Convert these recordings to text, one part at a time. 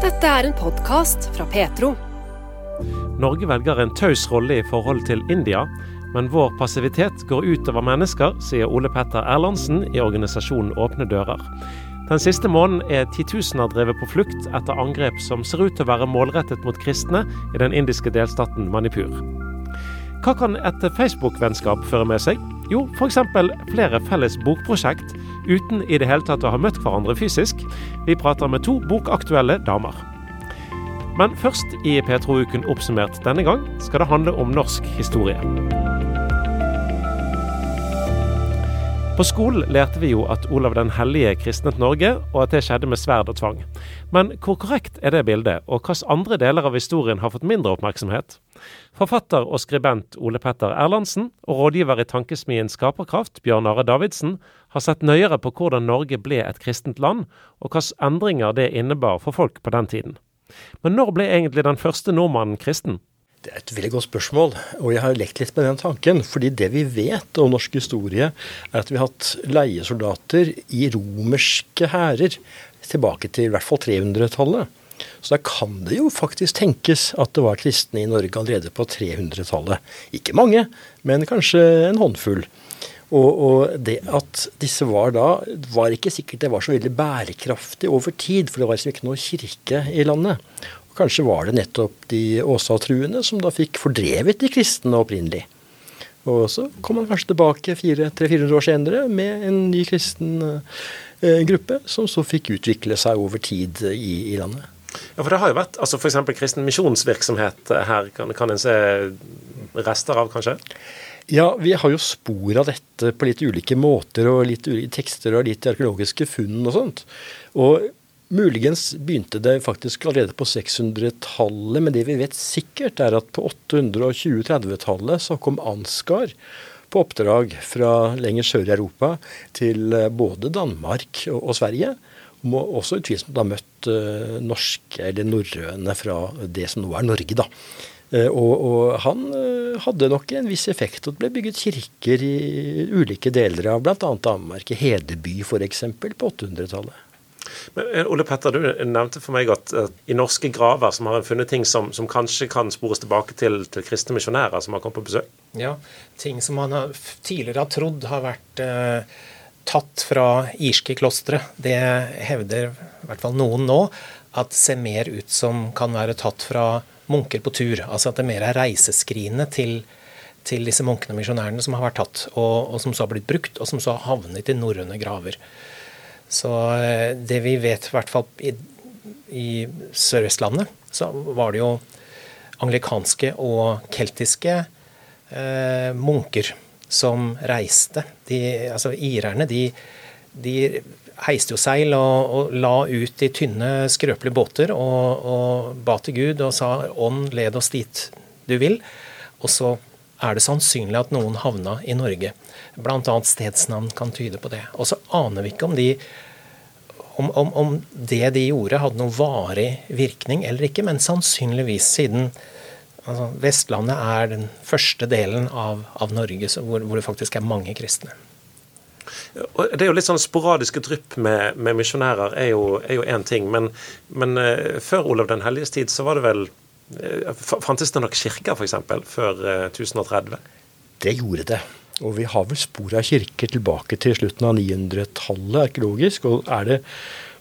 Dette er en podkast fra Petro. Norge velger en taus rolle i forhold til India, men vår passivitet går utover mennesker, sier Ole Petter Erlandsen i organisasjonen Åpne dører. Den siste måneden er titusener drevet på flukt etter angrep som ser ut til å være målrettet mot kristne i den indiske delstaten Manipur. Hva kan et Facebook-vennskap føre med seg? Jo, f.eks. flere felles bokprosjekt uten i det hele tatt å ha møtt hverandre fysisk. Vi prater med to bokaktuelle damer. Men først i Petro-uken oppsummert denne gang skal det handle om norsk historie. På skolen lærte vi jo at Olav den hellige kristnet Norge, og at det skjedde med sverd og tvang. Men hvor korrekt er det bildet, og hvilke andre deler av historien har fått mindre oppmerksomhet? Forfatter og skribent Ole Petter Erlandsen og rådgiver i tankesmien Skaperkraft, Bjørn Are Davidsen, har sett nøyere på hvordan Norge ble et kristent land, og hvilke endringer det innebar for folk på den tiden. Men når ble egentlig den første nordmannen kristen? Det er et veldig godt spørsmål, og jeg har lekt litt med den tanken. fordi det vi vet om norsk historie, er at vi har hatt leiesoldater i romerske hærer tilbake til i hvert fall 300-tallet. Så da kan det jo faktisk tenkes at det var kristne i Norge allerede på 300-tallet. Ikke mange, men kanskje en håndfull. Og, og, det at disse var da, var ikke sikkert det var så veldig bærekraftig over tid, for det var liksom ikke noe kirke i landet. Kanskje var det nettopp de Åsa-truende som da fikk fordrevet de kristne opprinnelig. Og så kom man kanskje tilbake 300-400 år senere med en ny kristen eh, gruppe, som så fikk utvikle seg over tid i, i landet. Ja, for det har jo vært altså f.eks. kristen misjonsvirksomhet her, kan, kan en se rester av, kanskje? Ja, vi har jo spor av dette på litt ulike måter, og litt ulike tekster og litt arkeologiske funn og sånt. Og Muligens begynte det faktisk allerede på 600-tallet, men det vi vet sikkert, er at på 820-30-tallet så kom Ansgar på oppdrag fra lenger sør i Europa til eh, både Danmark og, Sverige. Må også utvilsomt ha møtt uh, norske eller norrøne fra det som nå er Norge, da. Uh, og, og, han uh, hadde nok en viss effekt. Og det ble bygget kirker i ulike deler av bl.a. Danmark. Hedeby f.eks. på 800-tallet. Men eh, Ole Petter, du nevnte for meg at, at i norske graver som har funnet ting som, som kanskje kan spores tilbake til, til, kristne misjonærer som har kommet på besøk? Ja, ting som man har, tidligere har trodd har vært eh, tatt fra irske klostre. Det hevder i hvert fall noen nå at ser mer ut som kan være tatt fra munker på tur. Altså at det mer er reiseskrinet til, til disse munkene og misjonærene som har vært tatt, og, og, som så har blitt brukt, og som så har havnet i norrøne graver. Så eh, det vi vet, i hvert fall i, i Sør-Vestlandet, så var det jo anglikanske og keltiske eh, munker som reiste. De, altså Irerne de, de heiste jo seil og, og, la ut i tynne, skrøpelige båter og, og ba til Gud og sa 'Ånd, led oss dit du vil'. Og så er det sannsynlig at noen havna i Norge. Bl.a. stedsnavn kan tyde på det. Og så aner vi ikke om, de, om, om, om, det de gjorde hadde noen varig virkning eller ikke, men sannsynligvis siden altså, Vestlandet er den første delen av, av Norge hvor, hvor, det faktisk er mange kristne. Det er jo litt sånn Sporadiske drypp med, med misjonærer er jo én ting, men, men uh, før Olav den helliges tid så var det vel Eh, fantes det nok kirker f.eks. før 1030? Eh, det gjorde det. Og vi har vel spor av kirker tilbake til slutten av 900-tallet arkeologisk. Og er det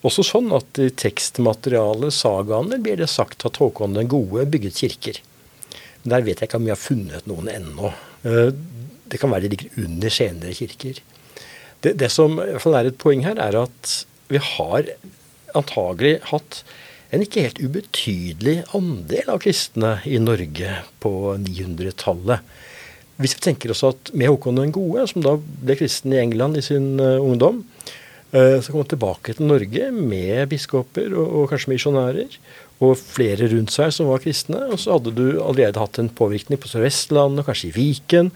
også sånn at i tekstmaterialet, sagaene, blir det sagt at Håkon den gode bygget kirker. Men der vet jeg ikke om vi har funnet noen ennå. Eh, det kan være de ligger under senere kirker. Det, det som i hvert fall er et poeng her, er at vi har antagelig hatt en ikke helt ubetydelig andel av kristne i Norge på 900-tallet. Hvis vi tenker oss at med Håkon den gode, som da ble kristen i England i sin uh, ungdom, uh, så kom han tilbake til Norge med biskoper og, og kanskje misjonærer, og flere rundt seg som var kristne. Og så hadde du allerede hatt en påvirkning på Sør-Vestlandet, kanskje i Viken.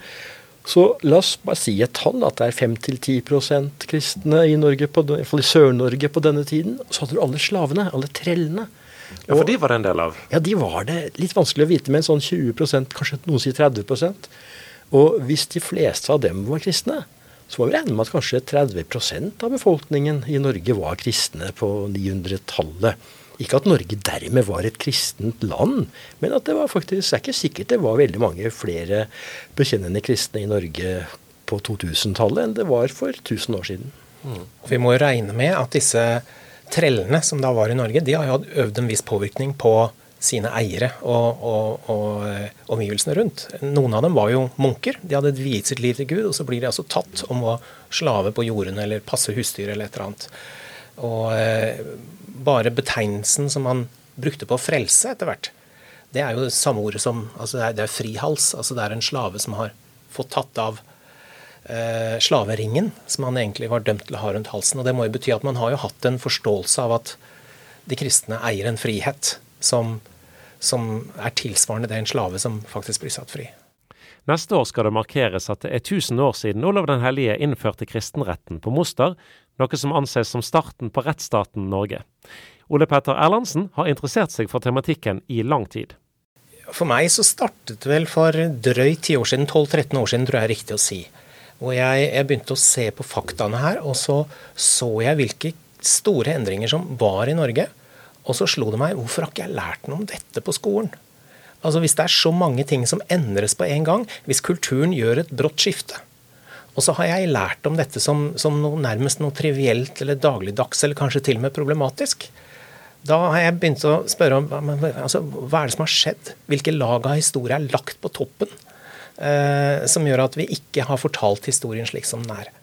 Så la oss bare si et tall, at det er 5-10% kristne i Norge, på, i, i Sør-Norge på denne tiden. Så hadde du alle slavene, alle trellene. Ja, For de var det en del av? Ja, de var det. Litt vanskelig å vite, men sånn 20 kanskje noen sier 30% Og hvis de fleste av dem var kristne, så må vi regne med at kanskje 30% av befolkningen i Norge var kristne på 900-tallet. Ikke at Norge dermed var et kristent land, men at det var faktisk, det er ikke sikkert det var veldig mange flere bekjennende kristne i Norge på 2000-tallet enn det var for 1000 år siden. Mm. Vi må jo regne med at disse trellene som da var i Norge, de har jo hatt øvd en viss påvirkning på sine eiere og, og, og eh, omgivelsene rundt. Noen av dem var jo munker. De hadde viet sitt liv til Gud, og så blir de altså tatt om å slave på jordene eller passe husdyr eller et eller annet. Og eh, bare betegnelsen som han brukte på frelse etter hvert, det er jo det samme ordet som altså det, er, det er frihals. Altså det er en slave som har fått tatt av eh, slaveringen som han egentlig var dømt til å ha rundt halsen. Og det må jo bety at man har jo hatt en forståelse av at de kristne eier en frihet som som er tilsvarende det en slave som faktisk blir satt fri. Neste år skal det markeres at det er 1000 år siden Olav den hellige innførte kristenretten på Moster, noe som anses som starten på rettsstaten Norge. Ole Petter Erlandsen har interessert seg for tematikken i lang tid. For meg så startet det vel for drøyt 10 år siden, 12-13 år siden, tror jeg er riktig å si. Og jeg, jeg, begynte å se på faktaene her, og så så jeg hvilke store endringer som var i Norge. Og så slo det meg hvorfor har ikke jeg lært noe om dette på skolen? Altså Hvis det er så mange ting som endres på en gang, hvis kulturen gjør et brått skifte, og så har jeg lært om dette som, som noe, nærmest noe trivielt eller dagligdags, eller kanskje til og med problematisk, da har jeg begynt å spørre om altså, hva er det som har skjedd? Hvilke lag av historie er lagt på toppen? Eh, som gjør at vi ikke har fortalt historien slik som den er.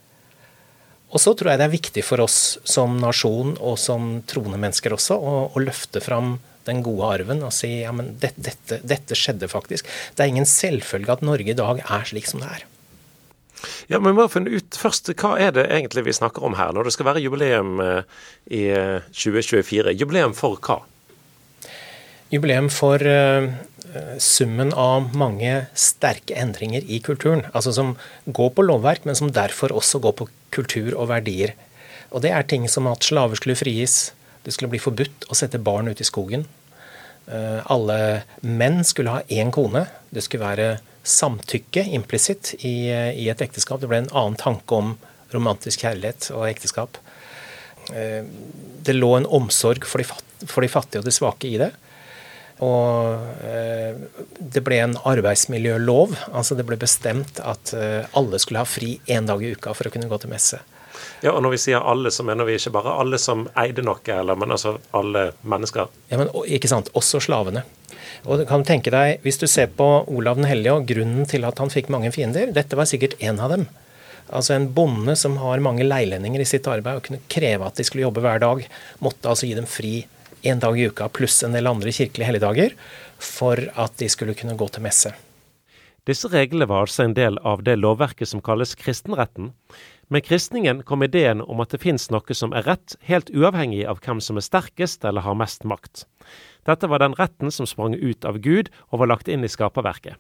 Og så tror jeg det er viktig for oss som nasjon og som troende mennesker også å, å løfte fram den gode arven og si ja, men dette, dette, dette, skjedde faktisk. Det er ingen selvfølge at Norge i dag er slik som det er. Ja, men vi må finne ut først, Hva er det egentlig vi snakker om her, når det skal være jubileum eh, i 2024? Eh, jubileum for hva? Jubileum for uh, summen av mange sterke endringer i kulturen. Altså som går på lovverk, men som derfor også går på kultur og verdier. Og det er ting som at slaver skulle frigis, det skulle bli forbudt å sette barn ut i skogen. Alle menn skulle ha én kone. Det skulle være samtykke implisitt i, i, et ekteskap. Det ble en annen tanke om romantisk kjærlighet og ekteskap. Eh, det lå en omsorg for de, for de fattige og de svake i det. Og eh, det ble en arbeidsmiljølov. altså Det ble bestemt at eh, alle skulle ha fri én dag i uka for å kunne gå til messe. Ja, og Når vi sier alle, så mener vi ikke bare alle som eide noe, eller, men altså alle mennesker? Ja, men ikke sant, Også slavene. Og du kan tenke deg, Hvis du ser på Olav den hellige og grunnen til at han fikk mange fiender, dette var sikkert en av dem. Altså En bonde som har mange leilendinger i sitt arbeid og kunne kreve at de skulle jobbe hver dag, måtte altså gi dem fri én dag i uka pluss en del andre kirkelige helligdager for at de skulle kunne gå til messe. Disse reglene var altså en del av det lovverket som kalles kristenretten. Med kristningen kom ideen om at det fins noe som er rett, helt uavhengig av hvem som er sterkest eller har mest makt. Dette var den retten som sprang ut av Gud og var lagt inn i skaperverket.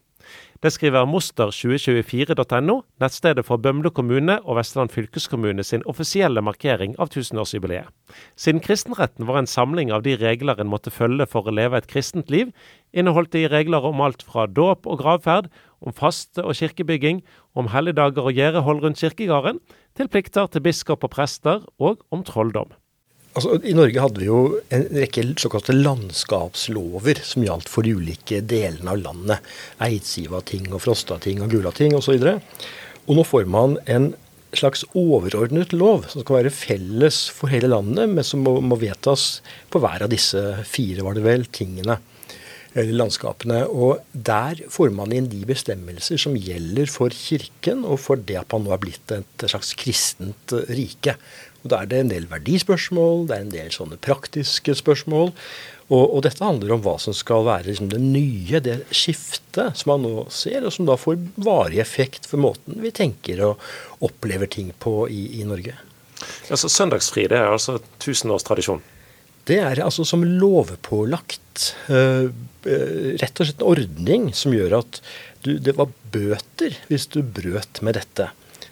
Det skriver moster2024.no, nettstedet for Bømlo kommune og Vestland fylkeskommune sin offisielle markering av tusenårsjubileet. Siden kristenretten var en samling av de regler en måtte følge for å leve et kristent liv, inneholdt de regler om alt fra dåp og gravferd, om faste og kirkebygging, om helligdager og gjerdehold rundt kirkegården, til plikter til biskop og prester, og om trolldom. Altså, I Norge hadde vi jo en rekke såkalte landskapslover som gjaldt for de ulike delene av landet. Eidsivating og Frostating og Gulating osv. Og, og nå får man en slags overordnet lov som skal være felles for hele landet, men som må, må vedtas på hver av disse fire, var det vel, tingene. Eller landskapene. Og der får man inn de bestemmelser som gjelder for Kirken, og for det at man nå er blitt et slags kristent rike. Og Da er det en del verdispørsmål, det er en del sånne praktiske spørsmål. Og, og dette handler om hva som skal være liksom det nye, det skiftet som man nå ser, og som da får varig effekt for måten vi tenker og opplever ting på i, i Norge. Altså Søndagsfri det er altså tusenårstradisjon? Det er altså som lovpålagt. Uh, rett og slett en ordning som gjør at du, det var bøter hvis du brøt med dette.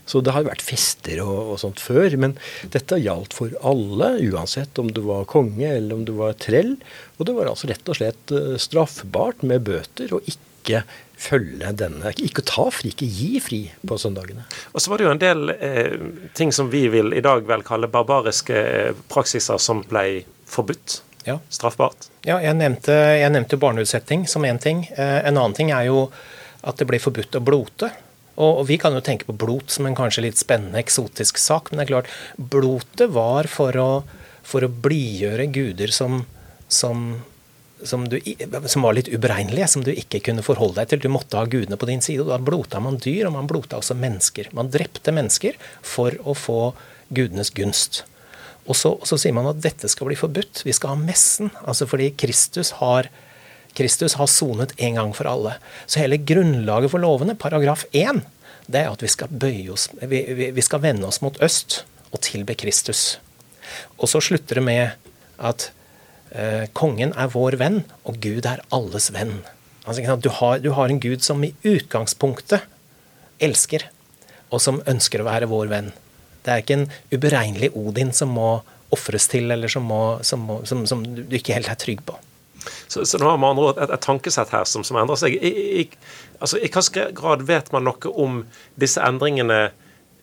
Så det har vært fester og, og, sånt før. Men dette gjaldt for alle, uansett om du var konge eller om du var trell. Og det var altså rett og slett eh, straffbart med bøter å ikke følge denne Ikke ta fri, ikke gi fri på søndagene. Og så var det jo en del eh, ting som vi vil i dag vel kalle barbariske eh, praksiser som ble forbudt. ja. straffbart? Ja, jeg nevnte, jeg nevnte barneutsetting som én ting. Eh, en annen ting er jo at det ble forbudt å blote. Og, vi kan jo tenke på blot som en kanskje litt spennende, eksotisk sak, men det er klart, blotet var for å, for å blidgjøre guder som, som, som, du, som, var litt uberegnelige, som du ikke kunne forholde deg til. Du måtte ha gudene på din side. og Da blota man dyr, og man blota også mennesker. Man drepte mennesker for å få gudenes gunst. Og så, så, sier man at dette skal bli forbudt. Vi skal ha messen. altså Fordi Kristus har Kristus har sonet en gang for alle. Så hele grunnlaget for lovene, paragraf 1, det er at vi skal oss, vi, vi, vi skal vende oss mot øst og tilbe Kristus. Og så slutter det med at eh, kongen er vår venn, og Gud er alles venn. Altså, du, har, du har en Gud som i utgangspunktet elsker, og som ønsker å være vår venn. Det er ikke en uberegnelig Odin som må ofres til, eller som, må, som, må, som, som, du ikke helt er trygg på. Så, så nå har man et, et, tankesett her som, endrer seg. I, i, altså, I hvilken grad vet man noe om disse endringene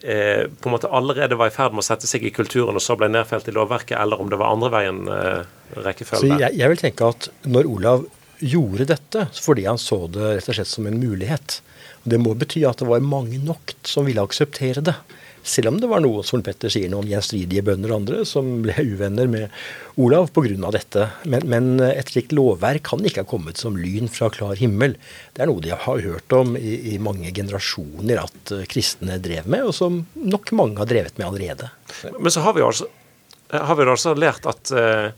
eh, på en måte allerede var i ferd med å sette seg i kulturen og så ble nedfelt i lovverket, eller om det var andre veien eh, rekkefølge? Jeg, jeg, vil tenke at når Olav gjorde dette fordi han så det rett og slett som en mulighet Det må bety at det var mange nok som ville akseptere det. Selv om det var noe som Petter sier, noen gjenstridige bønder og andre som ble uvenner med Olav pga. dette. Men, men, et slikt lovverk kan ikke ha kommet som lyn fra klar himmel. Det er noe de har hørt om i, i mange generasjoner at eh, kristne drev med, og som nok mange har drevet med allerede. Men så har vi altså har vi altså lært at eh,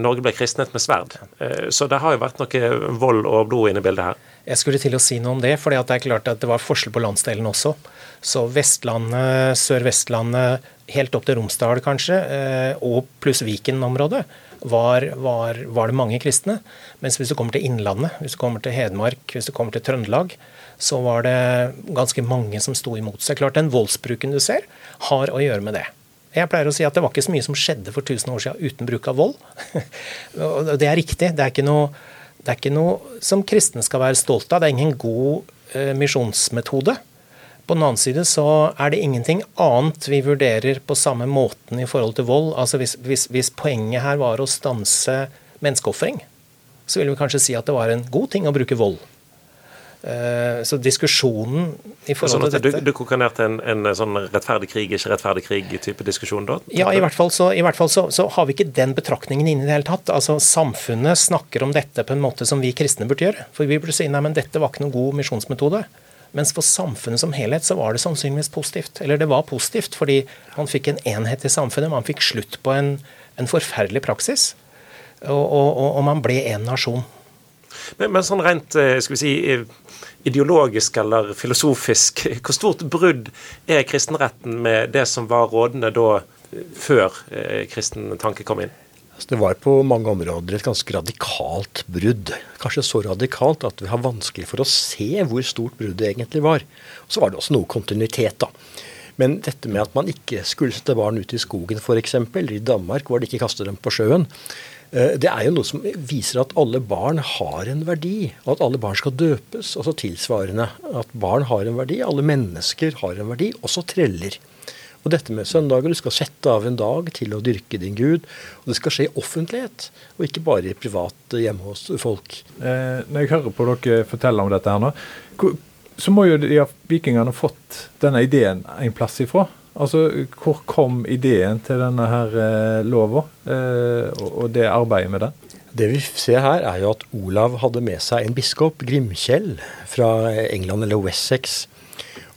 Norge ble kristnet med sverd. Eh, så det har jo vært noe vold og blod inne i bildet her. Jeg skulle til å si noe om det, for det er klart at det var forskjell på landsdelen også. Så Vestlandet, Sør-Vestlandet, helt opp til Romsdal kanskje, uh, og pluss Viken-området, var, var, var, det mange kristne. Mens hvis du kommer til Innlandet, hvis du kommer til Hedmark, hvis du kommer til Trøndelag, så var det ganske mange som sto imot. Det er klart den voldsbruken du ser, har å gjøre med det. Jeg pleier å si at det var ikke så mye som skjedde for 1000 år siden uten bruk av vold. Det er riktig. Det er noe, er ikke noe som kristne skal være stolt av. Det er ingen god eh, misjonsmetode. På den annen side så er det ingenting annet vi vurderer på samme måten i forhold til vold. Altså hvis, hvis, hvis poenget her var å stanse menneskeofring, så ville vi kanskje si at det var en god ting å bruke vold. Eh, så diskusjonen i forhold sånn til dette Du, du koker ned til en, en, sånn rettferdig krig, ikke rettferdig krig-type diskusjon da? Ja, i hvert fall, så, hvert fall så, så, har vi ikke den betraktningen inne i det hele tatt. Altså, Samfunnet snakker om dette på en måte som vi kristne burde gjøre. For vi burde si nei, men dette var ikke noen god misjonsmetode. Mens for samfunnet som helhet så var det sannsynligvis positivt. Eller det var positivt fordi man fikk en enhet i samfunnet. Man fikk slutt på en, en forferdelig praksis. Og, og, og, man ble en nasjon. Men, men, sånn rent eh, skal vi si, ideologisk eller filosofisk, hvor stort brudd er kristenretten med det som var rådende da, eh, før eh, kristen tanke kom inn? Altså, det var på mange områder et ganske radikalt brudd. Kanskje så radikalt at vi har vanskelig for å se hvor stort bruddet egentlig var. så var det også noe kontinuitet, da. Men dette med at man ikke skulle sette barn ut i skogen f.eks., i Danmark hvor de ikke kastet dem på sjøen, Eh, det er jo noe som viser at alle barn har en verdi, og at alle barn skal døpes. Altså tilsvarende. At barn har en verdi, alle mennesker har en verdi, også treller. Og dette med søndager, du skal sette av en dag til å dyrke din Gud. Og det skal skje i offentlighet, og ikke bare i privat hjemme hos folk. Eh, når jeg hører på dere fortelle om dette her nå, så må jo de vikingene fått denne ideen en plass ifra. Altså, Hvor kom ideen til denne her eh, lova eh, og, og, det arbeidet med den? Det vi ser her, er jo at Olav hadde med seg en biskop, Grimkjell, fra England eller Wessex.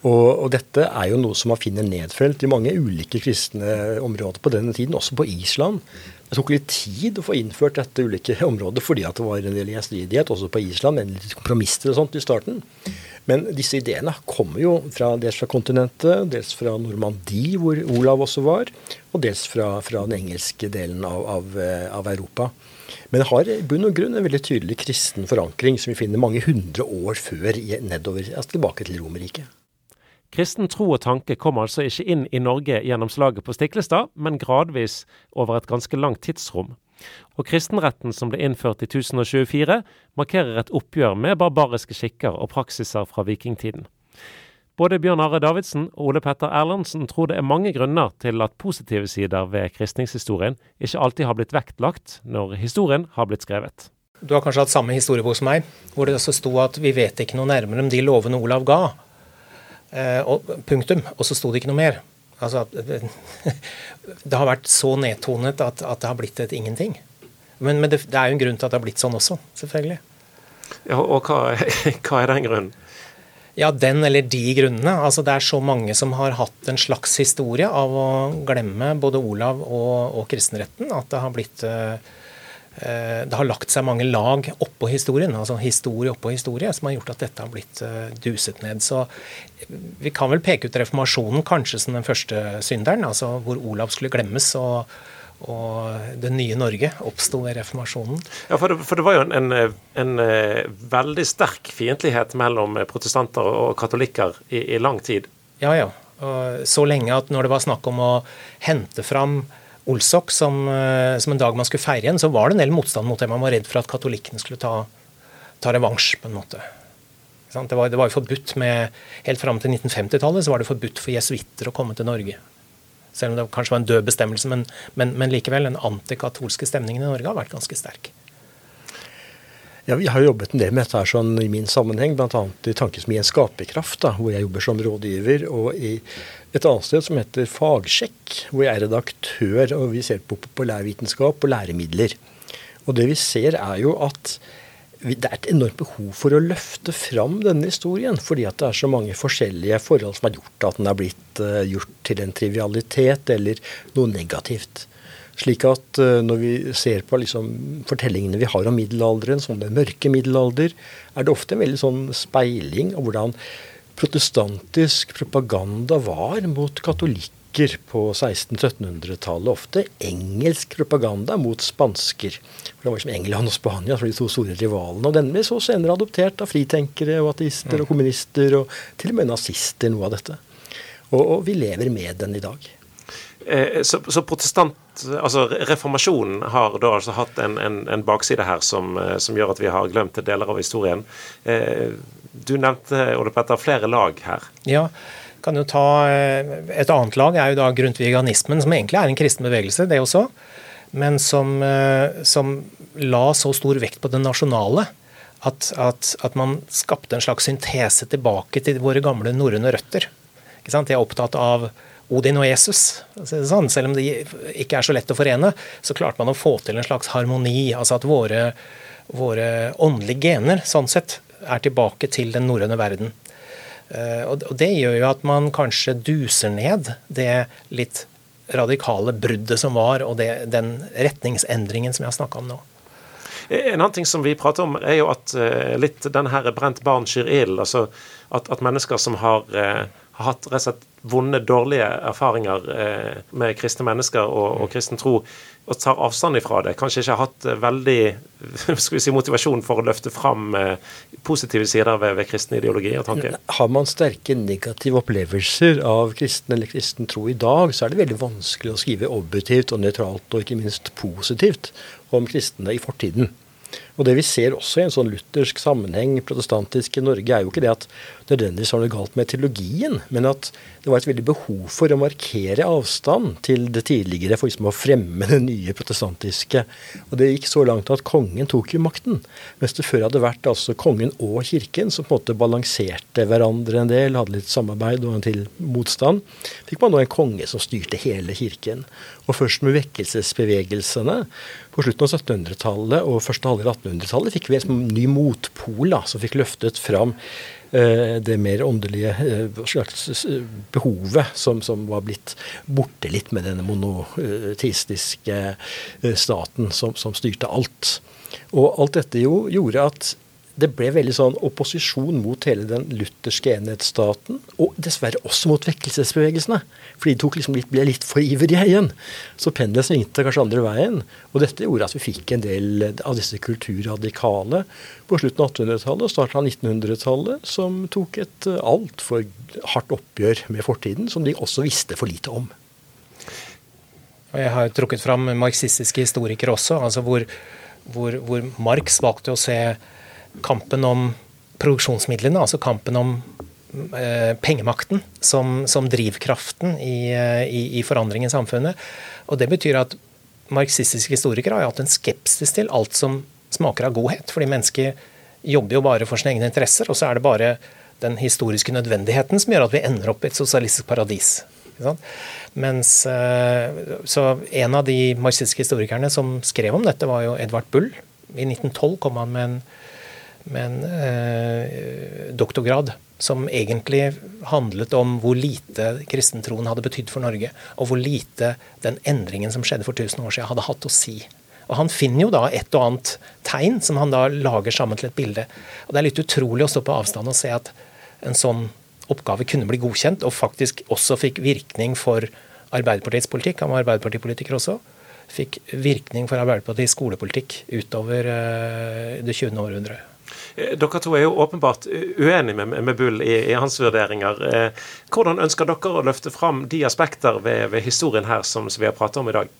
Og, og, dette er jo noe som man finner nedfelt i mange ulike kristne områder på denne tiden, også på Island. Det tok litt tid å få innført dette ulike området fordi at det var en del gjenstridighet også på Island, med litt kompromisser og sånt i starten. Men disse ideene kommer jo fra, dels fra kontinentet, dels fra Normandie, hvor Olav også var, og dels fra, fra den engelske delen av, av, eh, av Europa. Men det har i bunn og grunn en veldig tydelig kristen forankring, som vi finner mange hundre år før nedover, altså tilbake til Romerriket. Kristen tro og tanke kom altså ikke inn i Norge gjennom slaget på Stiklestad, men gradvis over et ganske langt tidsrom. Og kristenretten som ble innført i 1024, markerer et oppgjør med barbariske skikker og praksiser fra vikingtiden. Både Bjørn Are Davidsen og Ole Petter Erlandsen tror det er mange grunner til at positive sider ved kristningshistorien ikke alltid har blitt vektlagt når historien har blitt skrevet. Du har kanskje hatt samme historiebok som meg, hvor det også sto at vi vet ikke noe nærmere om de lovene Olav ga. Eh, og, punktum. Og så sto det ikke noe mer. Altså, det har vært så nedtonet at, at det har blitt et ingenting. Men, men det, det, er jo en grunn til at det har blitt sånn også, selvfølgelig. Ja, Og hva, hva er den grunnen? Ja, den eller de grunnene. Altså, det er så mange som har hatt en slags historie av å glemme både Olav og, og kristenretten, at det har blitt uh, det har lagt seg mange lag oppå historien, altså historie oppå historie, som har gjort at dette har blitt uh, duset ned. Så vi kan vel peke ut reformasjonen kanskje som den første synderen, altså hvor Olav skulle glemmes. og og det nye Norge oppsto ved reformasjonen. Ja, for det, for det var jo en, en, en, eh, veldig sterk fiendtlighet mellom protestanter og katolikker i, i, lang tid. Ja, ja. Og så lenge at når det var snakk om å hente fram Olsok som, eh, som en dag man skulle feire igjen, så var det en del motstand mot det. Man var redd for at katolikkene skulle ta, ta revansj, på en måte. Det var, det var jo forbudt med, Helt fram til 1950-tallet så var det forbudt for jesuitter å komme til Norge. Selv om det kanskje var en død bestemmelse, men, men, men likevel. Den antikatolske stemningen i Norge har vært ganske sterk. Ja, Vi har jobbet en del med dette her sånn i min sammenheng, bl.a. i Tankesmien Skaperkraft, hvor jeg jobber som rådgiver. Og i et annet sted som heter Fagsjekk, hvor jeg er redaktør. og Vi ser på populærvitenskap og læremidler. Og det vi ser er jo at det er et enormt behov for å løfte fram denne historien. Fordi at det er så mange forskjellige forhold som har gjort at den er blitt uh, gjort til en trivialitet eller noe negativt. Slik at uh, når vi ser på liksom, fortellingene vi har om middelalderen, som den mørke middelalder, er det ofte en veldig sånn speiling av hvordan protestantisk propaganda var mot katolikker på 1600-1700-tallet ofte engelsk propaganda mot spansker. For Det var liksom England og Spania som de to store rivalene. Og denne ble så senere adoptert av fritenkere og ateister og kommunister, og til og med nazister, noe av dette. Og, og vi lever med den i dag. Eh, så, så, protestant, altså Reformasjonen har da altså hatt en, en, en bakside her som, eh, som, gjør at vi har glemt deler av historien. Eh, du nevnte Ole Petter, flere lag her. Ja, kan jo ta eh, Et annet lag er jo da grundtviganismen, som egentlig er en kristen bevegelse, det også. Men som, eh, som la så stor vekt på det nasjonale at, at, at, man skapte en slags syntese tilbake til våre gamle norrøne røtter. De er opptatt av Odin og Jesus. Sånn. Selv om det ikke er så lett å forene, så klarte man å få til en slags harmoni. Altså at våre, våre åndelige gener sånn sett er tilbake til den norrøne verden. Eh, og det gjør jo at man kanskje duser ned det litt radikale bruddet som var, og det, den retningsendringen som jeg har snakka om nå. En annen ting som vi prater om, er jo at uh, litt den her brent barn skyr ild. Altså at, at, mennesker som har, uh, har hatt rett og slett vonde, dårlige erfaringer med kristne mennesker og, og kristen tro, og tar avstand ifra det. Kanskje ikke har hatt eh, veldig si, motivasjon for å løfte fram eh, positive sider ved, ved kristen ideologi og tanke. Har man sterke negative opplevelser av kristen eller kristen tro i dag, så er det veldig vanskelig å skrive objektivt og nøytralt og ikke minst positivt om kristne i fortiden. Og det vi ser også i en sånn luthersk sammenheng, protestantisk i Norge, er jo ikke det at nødvendigvis har noe galt med teologien, men at det var et veldig behov for å markere avstand til det tidligere, for liksom å fremme det nye protestantiske. Og det gikk så langt at kongen tok jo makten, mens det før hadde vært altså kongen og kirken som på en måte balanserte hverandre en del, hadde litt samarbeid og en til motstand. Fikk man nå en konge som styrte hele kirken. Og først med vekkelsesbevegelsene på slutten av 1700-tallet og første halvdel av 1800-tallet fikk vi en ny motpol da, som fikk løftet fram eh, det mer åndelige eh, slags eh, behovet som, som, var blitt borte litt med denne monoteistiske eh, staten som, som, styrte alt. Og alt dette jo gjorde at det ble veldig sånn opposisjon mot hele den lutherske enhetsstaten, og dessverre også mot vekkelsesbevegelsene. For de tok liksom litt, ble litt for ivrige igjen. Så pendelen svingte kanskje andre veien. Og dette gjorde at vi fikk en del av disse kulturradikale på slutten av 1800-tallet og starten av 1900-tallet, som tok et eh, altfor hardt oppgjør med fortiden, som de også visste for lite om. Jeg har trukket fram marxistiske historikere også, altså hvor, hvor, hvor Marx valgte å se kampen om produksjonsmidlene, altså kampen om eh, pengemakten som, som drivkraften i, eh, i, i, forandring i samfunnet. Og det betyr at marxistiske historikere har hatt en skepsis til alt som smaker av godhet. Fordi mennesker jobber jo bare for sine egne interesser, og så er det bare den historiske nødvendigheten som gjør at vi ender opp i et sosialistisk paradis. Mens, eh, så En av de marxistiske historikerne som skrev om dette, var jo Edvard Bull. I 1912 kom han med en, med en eh, doktorgrad som egentlig handlet om hvor lite kristentroen hadde betydd for Norge, og hvor lite den endringen som skjedde for 1000 år siden, hadde hatt å si. Og Han finner jo da et og annet tegn som han da lager sammen til et bilde. Og Det er litt utrolig å stå på avstand og se at en sånn oppgave kunne bli godkjent, og faktisk også fikk virkning for Arbeiderpartiets politikk. Han var Arbeiderpartipolitiker også. Fikk virkning for Arbeiderpartiets skolepolitikk utover eh, det 20. århundret. Eh, dere to er jo åpenbart uenige med, med Bull i, i, hans vurderinger. Eh, hvordan ønsker dere å løfte fram de aspekter ved, ved historien her som vi har pratet om i dag?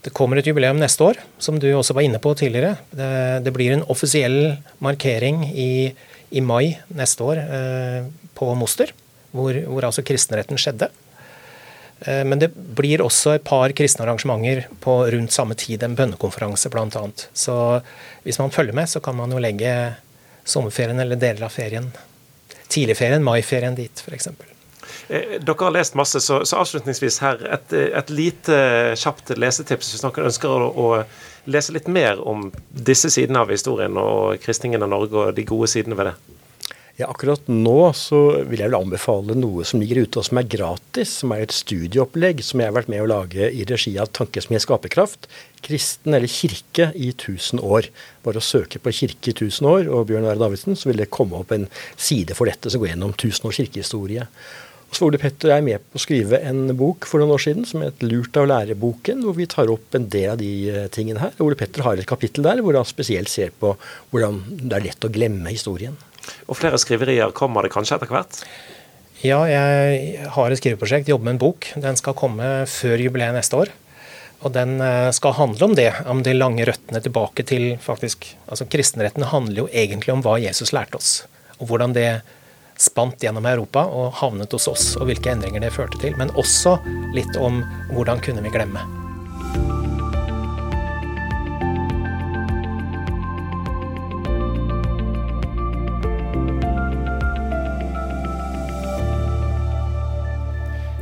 Det kommer et jubileum neste år, som du også var inne på tidligere. Det, det blir en offisiell markering i, i mai neste år eh, på Moster, hvor, hvor altså kristenretten skjedde. Eh, men det blir også et par kristne arrangementer på rundt samme tid, en bønnekonferanse bl.a. Så hvis man følger med, så kan man jo legge sommerferien eller deler av ferien, tidligferien, maiferien dit f.eks. Eh, dere har lest masse, så, så avslutningsvis her et, et, lite kjapt lesetips hvis noen ønsker å, å, lese litt mer om disse sidene av historien og kristningen av Norge og de gode sidene ved det. Ja, akkurat nå så vil jeg vel anbefale noe som ligger ute og som er gratis. Som er et studieopplegg som jeg har vært med å lage i regi av Tankesmie Skaperkraft. Kristen eller kirke i 1000 år. Bare å søke på kirke i 1000 år og Bjørn Are Davidsen, så vil det komme opp en side for dette som går gjennom 1000 års kirkehistorie. Og så Ole Petter og jeg med på å skrive en bok for noen år siden som het 'Lurt av lære-boken', hvor vi tar opp en del av de eh, tingene her. Ole Petter har et kapittel der hvor han spesielt ser på hvordan det er lett å glemme historien. Og flere skriverier kommer det kanskje etter hvert? Ja, jeg har et skriveprosjekt, jobber med en bok. Den skal komme før jubileet neste år. Og den eh, skal handle om det, om de lange røttene tilbake til faktisk altså Kristenretten handler jo egentlig om hva Jesus lærte oss. Og hvordan det spant gjennom Europa og havnet hos oss, og hvilke endringer det førte til. Men også litt om hvordan kunne vi glemme.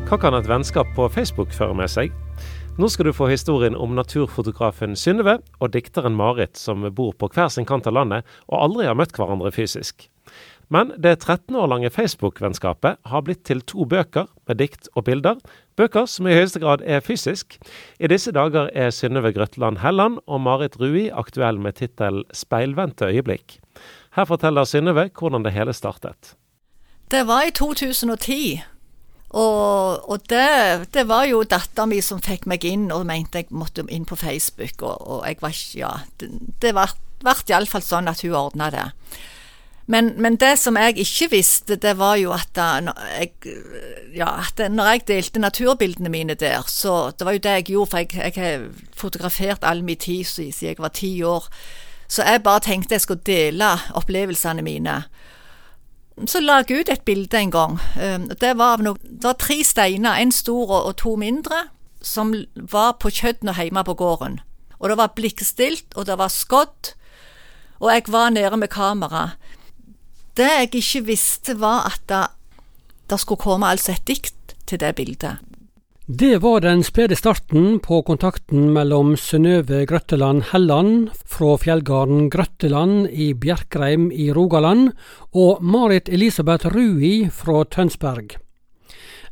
Hva kan et vennskap på Facebook føre med seg? Nå skal du få historien om naturfotografen Synnøve og dikteren Marit, som bor på hver sin kant av landet og aldri har møtt hverandre fysisk. Men det 13 år lange Facebook-vennskapet har blitt til to bøker med dikt og bilder, bøker som i høyeste grad er fysisk. I disse dager er Synnøve Grøtland Helland og Marit Rui aktuell med tittel 'Speilvendte øyeblikk'. Her forteller Synnøve hvordan det hele startet. Det var i 2010. Og, og det, det, var jo dattera mi som fikk meg inn og mente jeg måtte inn på Facebook. Og, og jeg var ikke Ja, det, det ble iallfall sånn at hun ordna det. Men, men, det som jeg ikke visste, det var jo at, da, jeg, ja, at når jeg delte naturbildene mine der, så det var jo det jeg gjorde, for jeg, jeg har fotografert all min tid siden jeg var ti år. Så jeg bare tenkte jeg skulle dele opplevelsene mine så la jeg ut et bilde en gang. Ehm, det var, noe, det var tre steiner, en stor og, to mindre, som var på kjøttenet hjemme på gården. Og det var blikkstilt, og det var skodd, og jeg var nede med kamera. Det jeg ikke visste, var at det, det skulle komme altså et dikt til det bildet. Det var den spede starten på kontakten mellom Synnøve Grøtteland Helland fra fjellgarden Grøtteland i Bjerkreim i Rogaland og Marit Elisabeth Rui fra Tønsberg.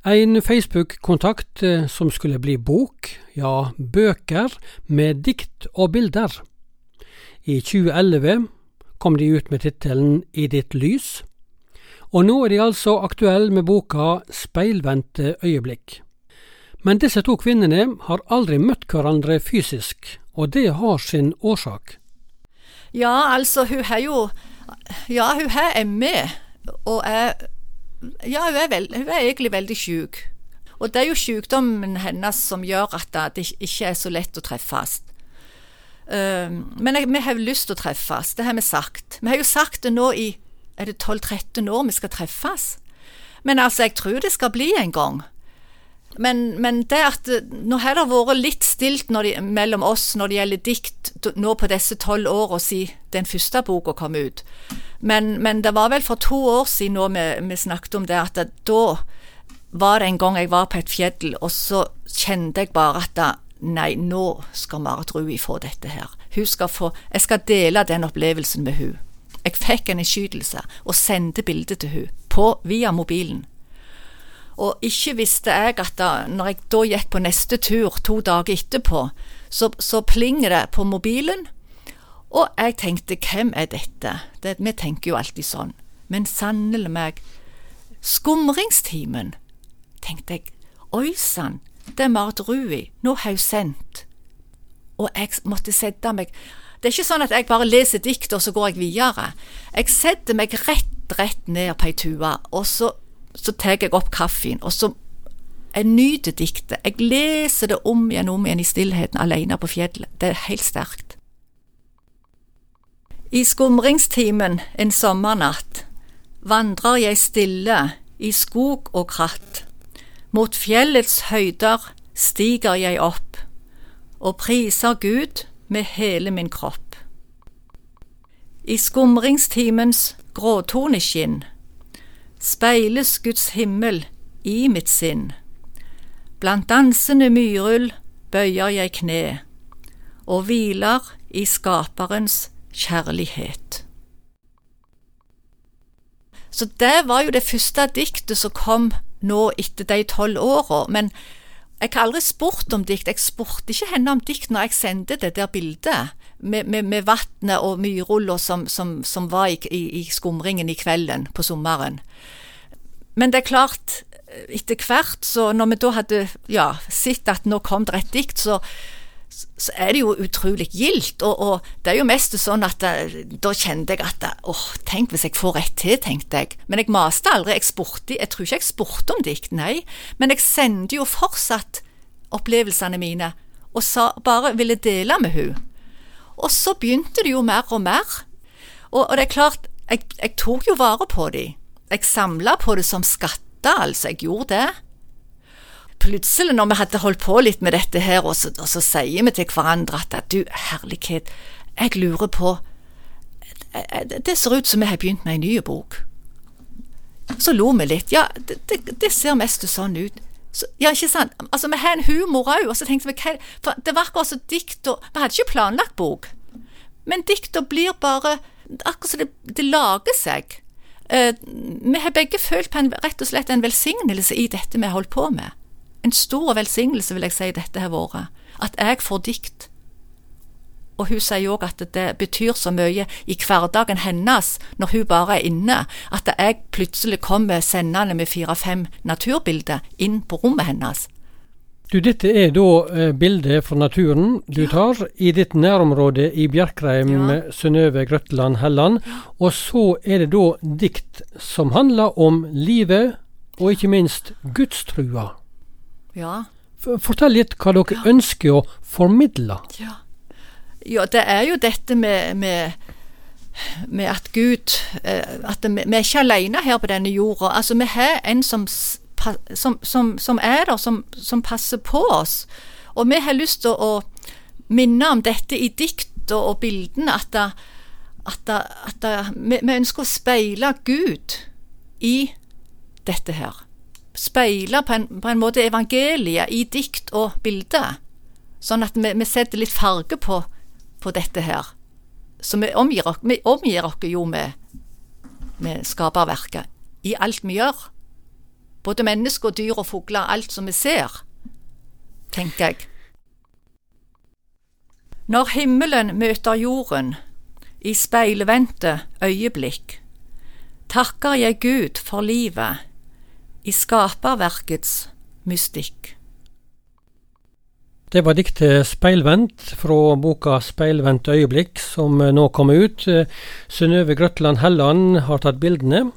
En Facebook-kontakt eh, som skulle bli bok, ja bøker, med dikt og bilder. I 2011 kom de ut med tittelen I ditt lys, og nå er de altså aktuelle med boka Speilvendte øyeblikk. Men disse to kvinnene har aldri møtt hverandre fysisk, og det har sin årsak. Ja, altså, hun har jo Ja, hun har ME, og er Ja, hun er, veld, hun er egentlig veldig syk. Og det er jo sykdommen hennes som gjør at det ikke er så lett å treffes. Men vi har lyst til å treffes, det har vi sagt. Vi har jo sagt det nå i er det 12-13 år vi skal treffes. Men altså, jeg tror det skal bli en gang. Men, men det at nå har det vært litt stilt de, mellom oss når det gjelder dikt nå på disse tolv åra siden den første boka kom ut. Men, men, det var vel for to år siden nå vi, vi snakket om det, at det, da var det en gang jeg var på et fjell, og så kjente jeg bare at det, nei, nå skal Marit Rui få dette her. Hun skal få, Jeg skal dele den opplevelsen med hun. Jeg fikk en innskytelse og sendte bildet til hun på, via mobilen. Og ikke visste jeg at da når jeg da gikk på neste tur to dager etterpå, så, så plinger det på mobilen, og jeg tenkte hvem er dette? Det, vi tenker jo alltid sånn. Men sannelig meg, skumringstimen, tenkte jeg, oi sann, det er Marit Rui, nå har hun sendt. Og jeg måtte sette meg Det er ikke sånn at jeg bare leser dikt, og så går jeg videre. Jeg setter meg rett, rett ned på ei tue, og så så tar jeg opp kaffen, og så jeg nyter diktet. Jeg leser det om igjen om igjen i stillheten alene på fjellet. Det er helt sterkt. I skumringstimen en sommernatt vandrer jeg stille i skog og kratt. Mot fjellets høyder stiger jeg opp og priser Gud med hele min kropp. I skumringstimens gråtoneskinn speiles Guds himmel i mitt sinn. Blant dansende myrull bøyer jeg kne og hviler i Skaperens kjærlighet. Så det var jo det første diktet som kom nå etter de tolv åra, men jeg har aldri spurt om dikt. Jeg spurte ikke henne om dikt når jeg sendte det der bildet med, med, med vannet og myrulla som, som, som, var i, i, skumringen i kvelden på sommeren. Men det er klart, etter hvert, så når vi da hadde ja, sett at nå kom det et dikt, så, så er det jo utrolig gildt. Og, og, det er jo mest sånn at da, eh, da kjente jeg at åh, tenk hvis jeg får rett til, tenkte jeg. Men jeg maste aldri. Jeg spurte, jeg tror ikke jeg spurte om dikt, nei. Men jeg sendte jo fortsatt opplevelsene mine, og sa, bare ville dele med hun. Og så begynte det jo mer og mer. Og, og det er klart, jeg, jeg, tok jo vare på de. Jeg samla på det som skatter, altså. Jeg gjorde det. Plutselig, når vi hadde holdt på litt med dette her, og så, og så sier vi til hverandre at du, herlighet, jeg lurer på Det ser ut som vi har begynt med en ny bok. Så lo vi litt. Ja, det, det, det ser mest sånn ut. Så, ja, ikke sant? Altså, Vi har en humor òg, og så tenkte vi for Det var akkurat som dikt Vi hadde ikke planlagt bok, men dikta blir bare Akkurat som det, det lager seg. Uh, vi har begge følt på en, rett og slett en velsignelse i dette vi har holdt på med. En stor velsignelse, vil jeg si, dette har vært. At jeg får dikt og hun sier òg at det betyr så mye i hverdagen hennes når hun bare er inne, at jeg plutselig kommer sendende med fire-fem naturbilder inn på rommet hennes. Du, Dette er da bildet for fra naturen du ja. tar i ditt nærområde i Bjerkreim, ja. Synnøve Grøtland Helland. Og så er det da dikt som handler om livet, og ikke minst gudstrua. Ja. Fortell litt hva dere ja. ønsker å formidle. Ja. Ja, det er jo dette med, med, med at Gud eh, At vi, vi er ikke alene her på denne jorda. Altså, vi har en som, som, som, som er der, som, passer på oss. Og vi har lyst til å, minne om dette i dikt og bildene, at, da, at, da, at da, vi, vi, ønsker å speile Gud i dette her. Speile på en, på en måte evangeliet i dikt og bilder. Sånn at vi, vi setter litt farge på på dette her. Så vi omgir, vi omgir oss jo med, med skaperverket i alt vi gjør. Både mennesker, dyr og fugler, alt som vi ser, tenker jeg. Når himmelen møter jorden i speilvendte øyeblikk, takker jeg Gud for livet i skaperverkets mystikk. Det var diktet 'Speilvendt' fra boka 'Speilvendt øyeblikk', som nå kommer ut. Synnøve Grøtland Helland har tatt bildene.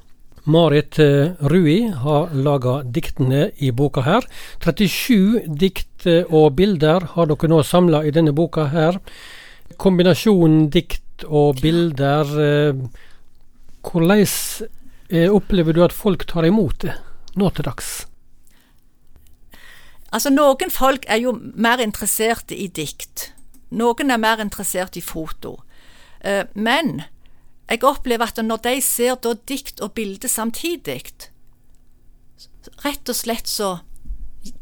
Marit eh, Rui har laga diktene i boka her. 37 dikt og bilder har dere nå samla i denne boka her. Kombinasjonen dikt og bilder, eh, hvordan eh, opplever du at folk tar imot det? nå til dags? Altså, noen folk er jo mer interesserte i dikt. Noen er mer interessert i foto. Eh, men jeg opplever at når de ser da dikt og bilde samtidig, rett og slett så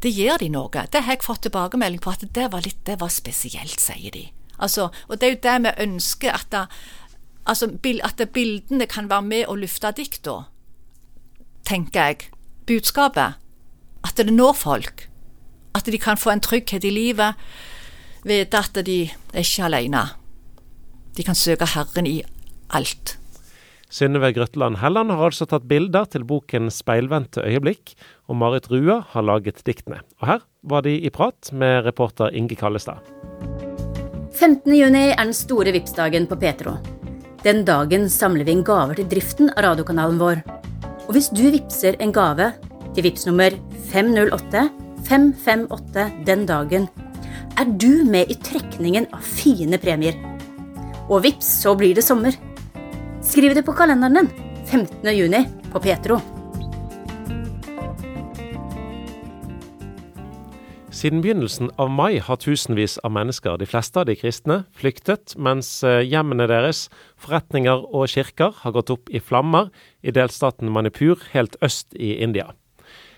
Det gir de noe. Det har jeg fått tilbakemelding på at det var litt det var spesielt, sier de. Altså, og det er jo det vi ønsker, at, da, altså, at bildene kan være med og lufte dikta, tenker jeg. Budskapet. At det når folk. At de kan få en trygghet i livet. Vite at de er ikke alene. De kan søke Herren i alt. Synnøve Grøtland Helland har altså tatt bilder til boken 'Speilvendte øyeblikk', og Marit Rua har laget diktene. Og her var de i prat med reporter Inge Kallestad. 15.6 er den store Vipps-dagen på Petro. Den dagen samler vi inn gaver til driften av radiokanalen vår. Og hvis du vippser en gave til Vipps nummer 508 558 den dagen, er du med i trekningen av fine premier. Og vips, så blir det sommer. Skriv det på kalenderen din 15. juni på Petro. Siden begynnelsen av mai har tusenvis av mennesker, de fleste av de kristne, flyktet, mens eh, hjemmene deres, forretninger og kirker har gått opp i flammer i delstaten Manipur helt øst i India.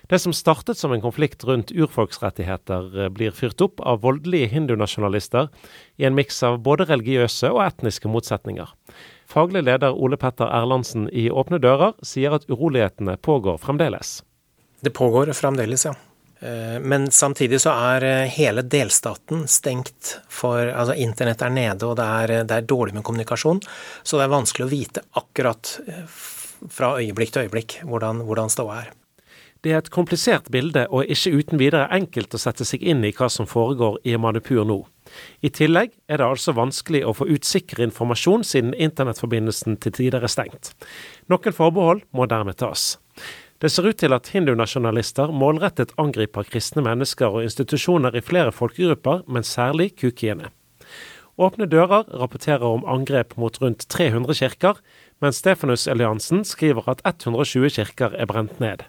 Det som startet som en konflikt rundt urfolksrettigheter, eh, blir fyrt opp av voldelige hindunasjonalister i en miks av både religiøse og etniske motsetninger. Faglig leder Ole Petter Erlandsen i Åpne dører sier at urolighetene pågår fremdeles. Det pågår fremdeles, ja. Eh, men samtidig så er eh, hele delstaten stengt for Altså internett er nede, og det er, det er dårlig med kommunikasjon. Så det er vanskelig å vite akkurat fra øyeblikk til øyeblikk hvordan, hvordan ståa er. Det er et komplisert bilde, og ikke uten videre enkelt å sette seg inn i hva som foregår i Manipur nå. I tillegg er det altså vanskelig å få ut sikker informasjon siden internettforbindelsen til tider er stengt. Noen forbehold må dermed tas. Det ser ut til at hindunasjonalister målrettet angriper kristne mennesker og institusjoner i flere folkegrupper, men særlig kukiene. Åpne dører rapporterer om angrep mot rundt 300 kirker, mens Stefanus Eliansen skriver at 120 kirker er brent ned.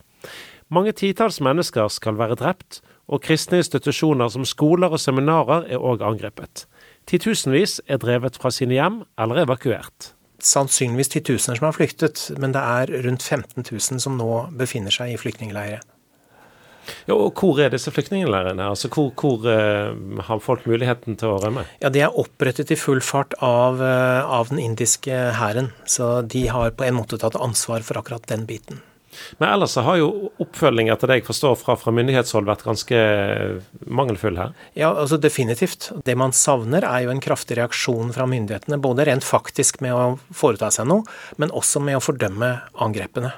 Mange titalls mennesker skal være drept, og kristne institusjoner som skoler og seminarer er òg angrepet. Titusenvis er drevet fra sine hjem eller evakuert. Sannsynligvis titusener som har flyktet, men det er rundt 15 000 som nå befinner seg i flyktningleirer. Ja, og Hvor er disse flyktningleirene? Altså, hvor, hvor uh, har folk muligheten til å rømme? Ja, De er opprettet i full fart av, uh, av den indiske hæren. Så de har på en måte tatt ansvar for akkurat den biten. Men ellers har jo oppfølging etter det jeg forstår fra, fra myndighetshold vært ganske mangelfull her? Ja, altså definitivt. Det man savner er jo en kraftig reaksjon fra myndighetene. Både rent faktisk med å foreta seg noe, men også med å fordømme angrepene.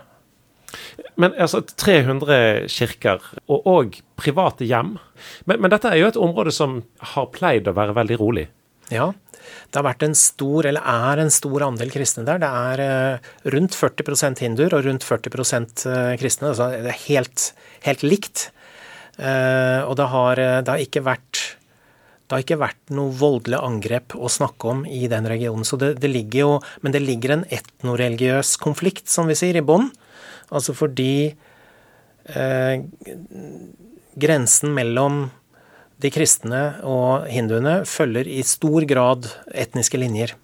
Men altså 300 kirker, og, og private hjem. Men, men, dette er jo et område som har pleid å være veldig rolig? Ja, det har vært en stor, eller er en stor andel kristne der. Det er eh, rundt 40% hinduer og rundt 40 eh, kristne. Altså det er helt, helt likt. Eh, og det har, det har, ikke vært det har ikke vært noe voldelig angrep å snakke om i den regionen. Så det, det ligger jo, men det ligger en etnoreligiøs konflikt, som vi sier, i bånn. Altså fordi eh, grensen mellom de kristne og hinduene følger i stor grad etniske linjer.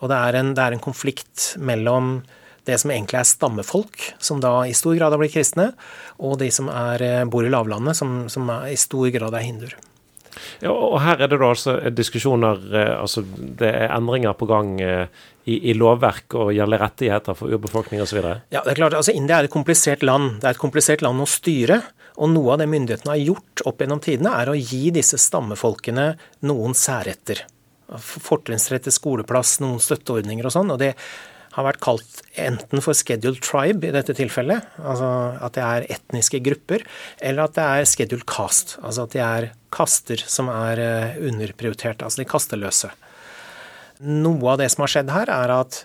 Og det er, en, det er en konflikt mellom det som egentlig er stammefolk, som da i stor grad har blitt kristne, og de som er, eh, bor i lavlandet, som, som er, i stor grad er hinduer. Ja, og Her er det da altså diskusjoner, eh, altså det er endringer på gang eh, i, i lovverk og gjelder rettigheter for urbefolkning osv.? Ja, det er klart. altså India er et komplisert land. Det er et komplisert land å styre. Og noe av det myndighetene har gjort opp gjennom tidene, er å gi disse stammefolkene noen særretter. Fortrinnsrett til skoleplass, noen støtteordninger og sånn. og det har vært kalt enten for scheduled tribe i dette tilfellet, altså at det er etniske grupper, eller at det er scheduled cast, altså at de er kaster som er eh, underprioritert, altså de kasteløse. Noe av det som har skjedd her, er at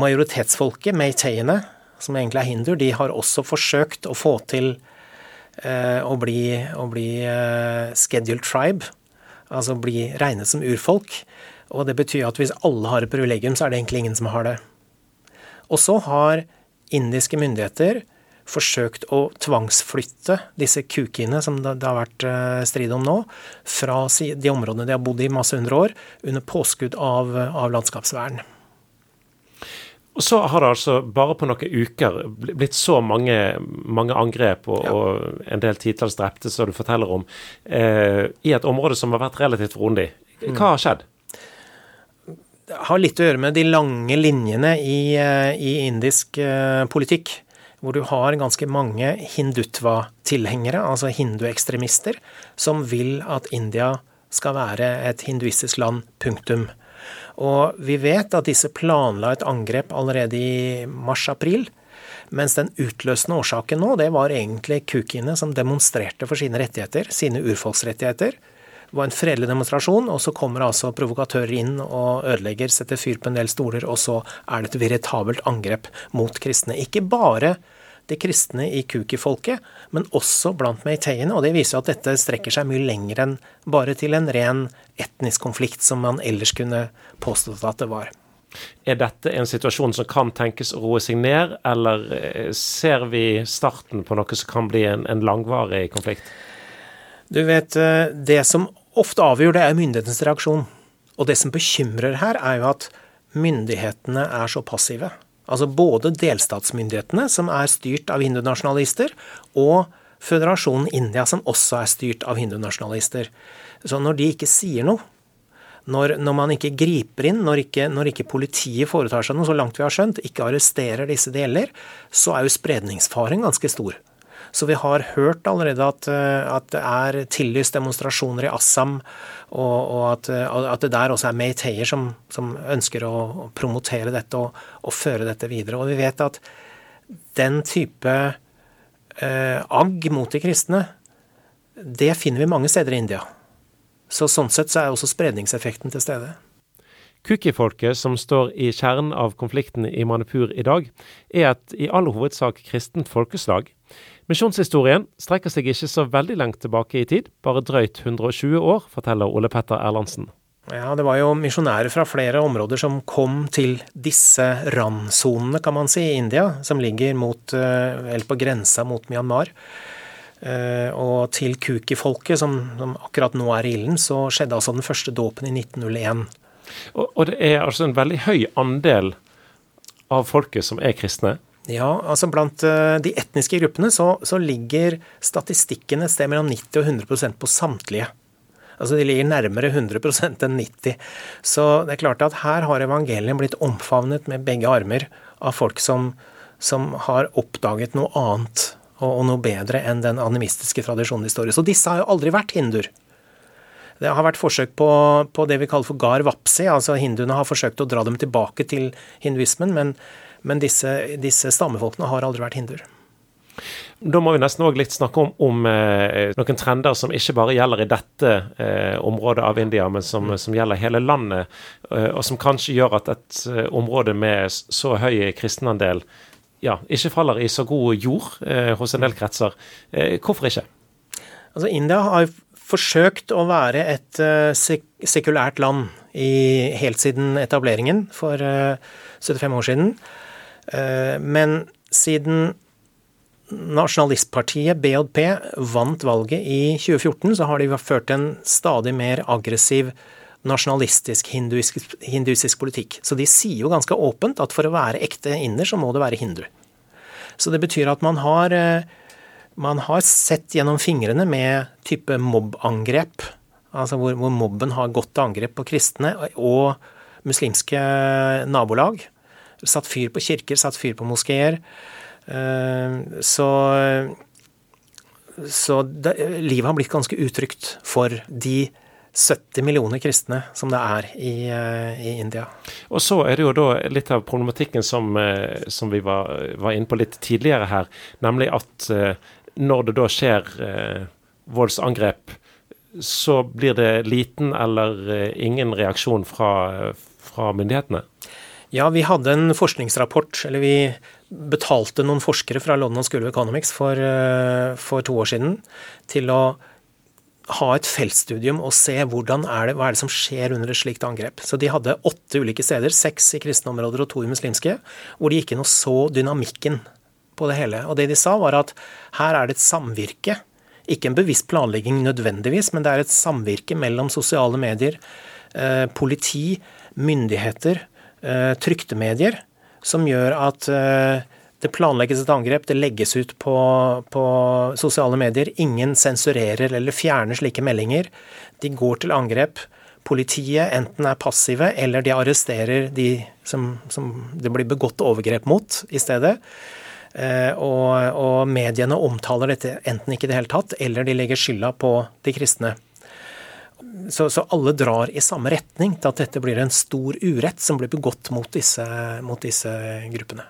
majoritetsfolket, meiteiene, som egentlig er hinduer, de har også forsøkt å få til å bli, bli eh, scheduled tribe, altså bli regnet som urfolk. Og det betyr at hvis alle har et privilegium, så er det egentlig ingen som har det. Og så har indiske myndigheter forsøkt å tvangsflytte disse kukiene, som det har vært eh, strid om nå, fra de områdene de har bodd i masse hundre år, under påskudd av, av landskapsvern. Og så har det altså bare på noen uker blitt så mange, mange angrep og, ja. og, en del titalls drepte, som du forteller om, eh, i et område som har vært relativt rolig. Hva har skjedd? Det har litt å gjøre med de lange linjene i, eh, i indisk eh, politikk. Hvor du har ganske mange hindutva-tilhengere, altså hinduekstremister, som vil at India skal være et hinduistisk land, punktum. Og vi vet at disse planla et angrep allerede i mars-april. Mens den utløsende årsaken nå, det var egentlig kukiene som demonstrerte for sine rettigheter, sine urfolksrettigheter. Det var en fredelig demonstrasjon, og så kommer altså provokatører inn og ødelegger, setter fyr på en del stoler, og så er det et veritabelt angrep mot kristne. Ikke bare de kristne i kuki-folket, men også blant meiteiene. Og det viser at dette strekker seg mye lenger enn bare til en ren etnisk konflikt, som man ellers kunne påstått at det var. Er dette en situasjon som kan tenkes å roe seg ned, eller eh, ser vi starten på noe som kan bli en, en langvarig konflikt? Du vet, eh, Det som ofte avgjør, det er myndighetenes reaksjon. Og det som bekymrer her, er jo at myndighetene er så passive. Altså både delstatsmyndighetene, som er styrt av hindunasjonalister, og føderasjonen India, som også er styrt av hindunasjonalister. Så når de ikke sier noe, når, når man ikke griper inn, når ikke, når ikke, politiet foretar seg noe, så langt vi har skjønt, ikke arresterer disse det gjelder, så er jo spredningsfaren ganske stor. Så vi har hørt allerede at, eh, at det er tillyst demonstrasjoner i Assam, og, og at, at, det der også er meiteier som, som, ønsker å, å promotere dette og, og, føre dette videre. Og vi vet at den type eh, agg mot de kristne, det finner vi mange steder i India. Så sånn sett så er også spredningseffekten til stede. Kuki-folket, som står i kjernen av konflikten i Manipur i dag, er et i all hovedsak kristent folkeslag. Misjonshistorien strekker seg ikke så veldig langt tilbake i tid, bare drøyt 120 år, forteller Ole Petter Erlandsen. Ja, Det var jo misjonærer fra flere områder som kom til disse randsonene, kan man si, i India, som ligger mot, eh, eller på grensa mot Myanmar. Eh, og til Kuki-folket, som, som, akkurat nå er i ilden, så skjedde altså den første dåpen i 1901. Og, og det er altså en veldig høy andel av folket som er kristne? Ja, altså Blant eh, de etniske gruppene så, så ligger statistikken et sted mellom 90 og 100% på samtlige. Altså De ligger nærmere 100% enn 90 Så det er klart at her har evangeliet blitt omfavnet med begge armer av folk som, som har oppdaget noe annet og, og, noe bedre enn den animistiske tradisjonen de står i. Så disse har jo aldri vært hinduer. Det har vært forsøk på, på det vi kaller for gar vapsi, altså hinduene har forsøkt å dra dem tilbake til hinduismen, men men disse, disse stammefolkene har aldri vært hinduer. Da må vi nesten òg litt snakke om, om eh, noen trender som ikke bare gjelder i dette eh, området av India, men som, mm. som gjelder hele landet, eh, og som kanskje gjør at et eh, område med så høy kristenandel ja, ikke faller i så god jord eh, hos en del kretser. Eh, hvorfor ikke? Altså, India har forsøkt å være et sek sekulært land i, helt siden etableringen for 75 år siden. Eh, men siden nasjonalistpartiet BJP vant valget i 2014, så har de ført en stadig mer aggressiv nasjonalistisk hinduistisk, hinduistisk politikk. Så de sier jo ganske åpent at for å være ekte inder, så må det være hindu. Så det betyr at man har, eh, man har sett gjennom fingrene med type mobbangrep. Altså hvor, hvor mobben har gått til angrep på kristne og muslimske nabolag satt fyr på kirker, satt fyr på moskeer. Eh, så, så det, livet har blitt ganske utrygt for de 70 millioner kristne som det er i, eh, i, India. Og så er det jo da litt av problematikken som, eh, som vi var, var, inne på litt tidligere her, nemlig at når det da skjer voldsangrep, så blir det liten eller ingen reaksjon fra, fra myndighetene? Ja, vi hadde en forskningsrapport, eller vi betalte noen forskere fra London School of Economics for, eh, for to år siden til å ha et feltstudium og se er det, hva er det som skjer under et slikt angrep. Så de hadde åtte ulike steder, seks i kristne områder og to i muslimske, hvor de gikk inn og så dynamikken på det hele. Og det de sa, var at her er det et samvirke. Ikke en bevisst planlegging nødvendigvis, men det er et samvirke mellom sosiale medier, eh, politi, myndigheter, trykte medier, som gjør at eh, det planlegges et angrep, det legges ut på, på, sosiale medier. Ingen sensurerer eller fjerner slike meldinger. De går til angrep. Politiet enten er passive, eller de arresterer de som, som det blir begått overgrep mot i stedet. Eh, og, og, mediene omtaler dette enten ikke i det hele tatt, eller de legger skylda på de kristne. Så, så, alle drar i samme retning til at dette blir en stor urett som blir begått mot disse, mot disse gruppene.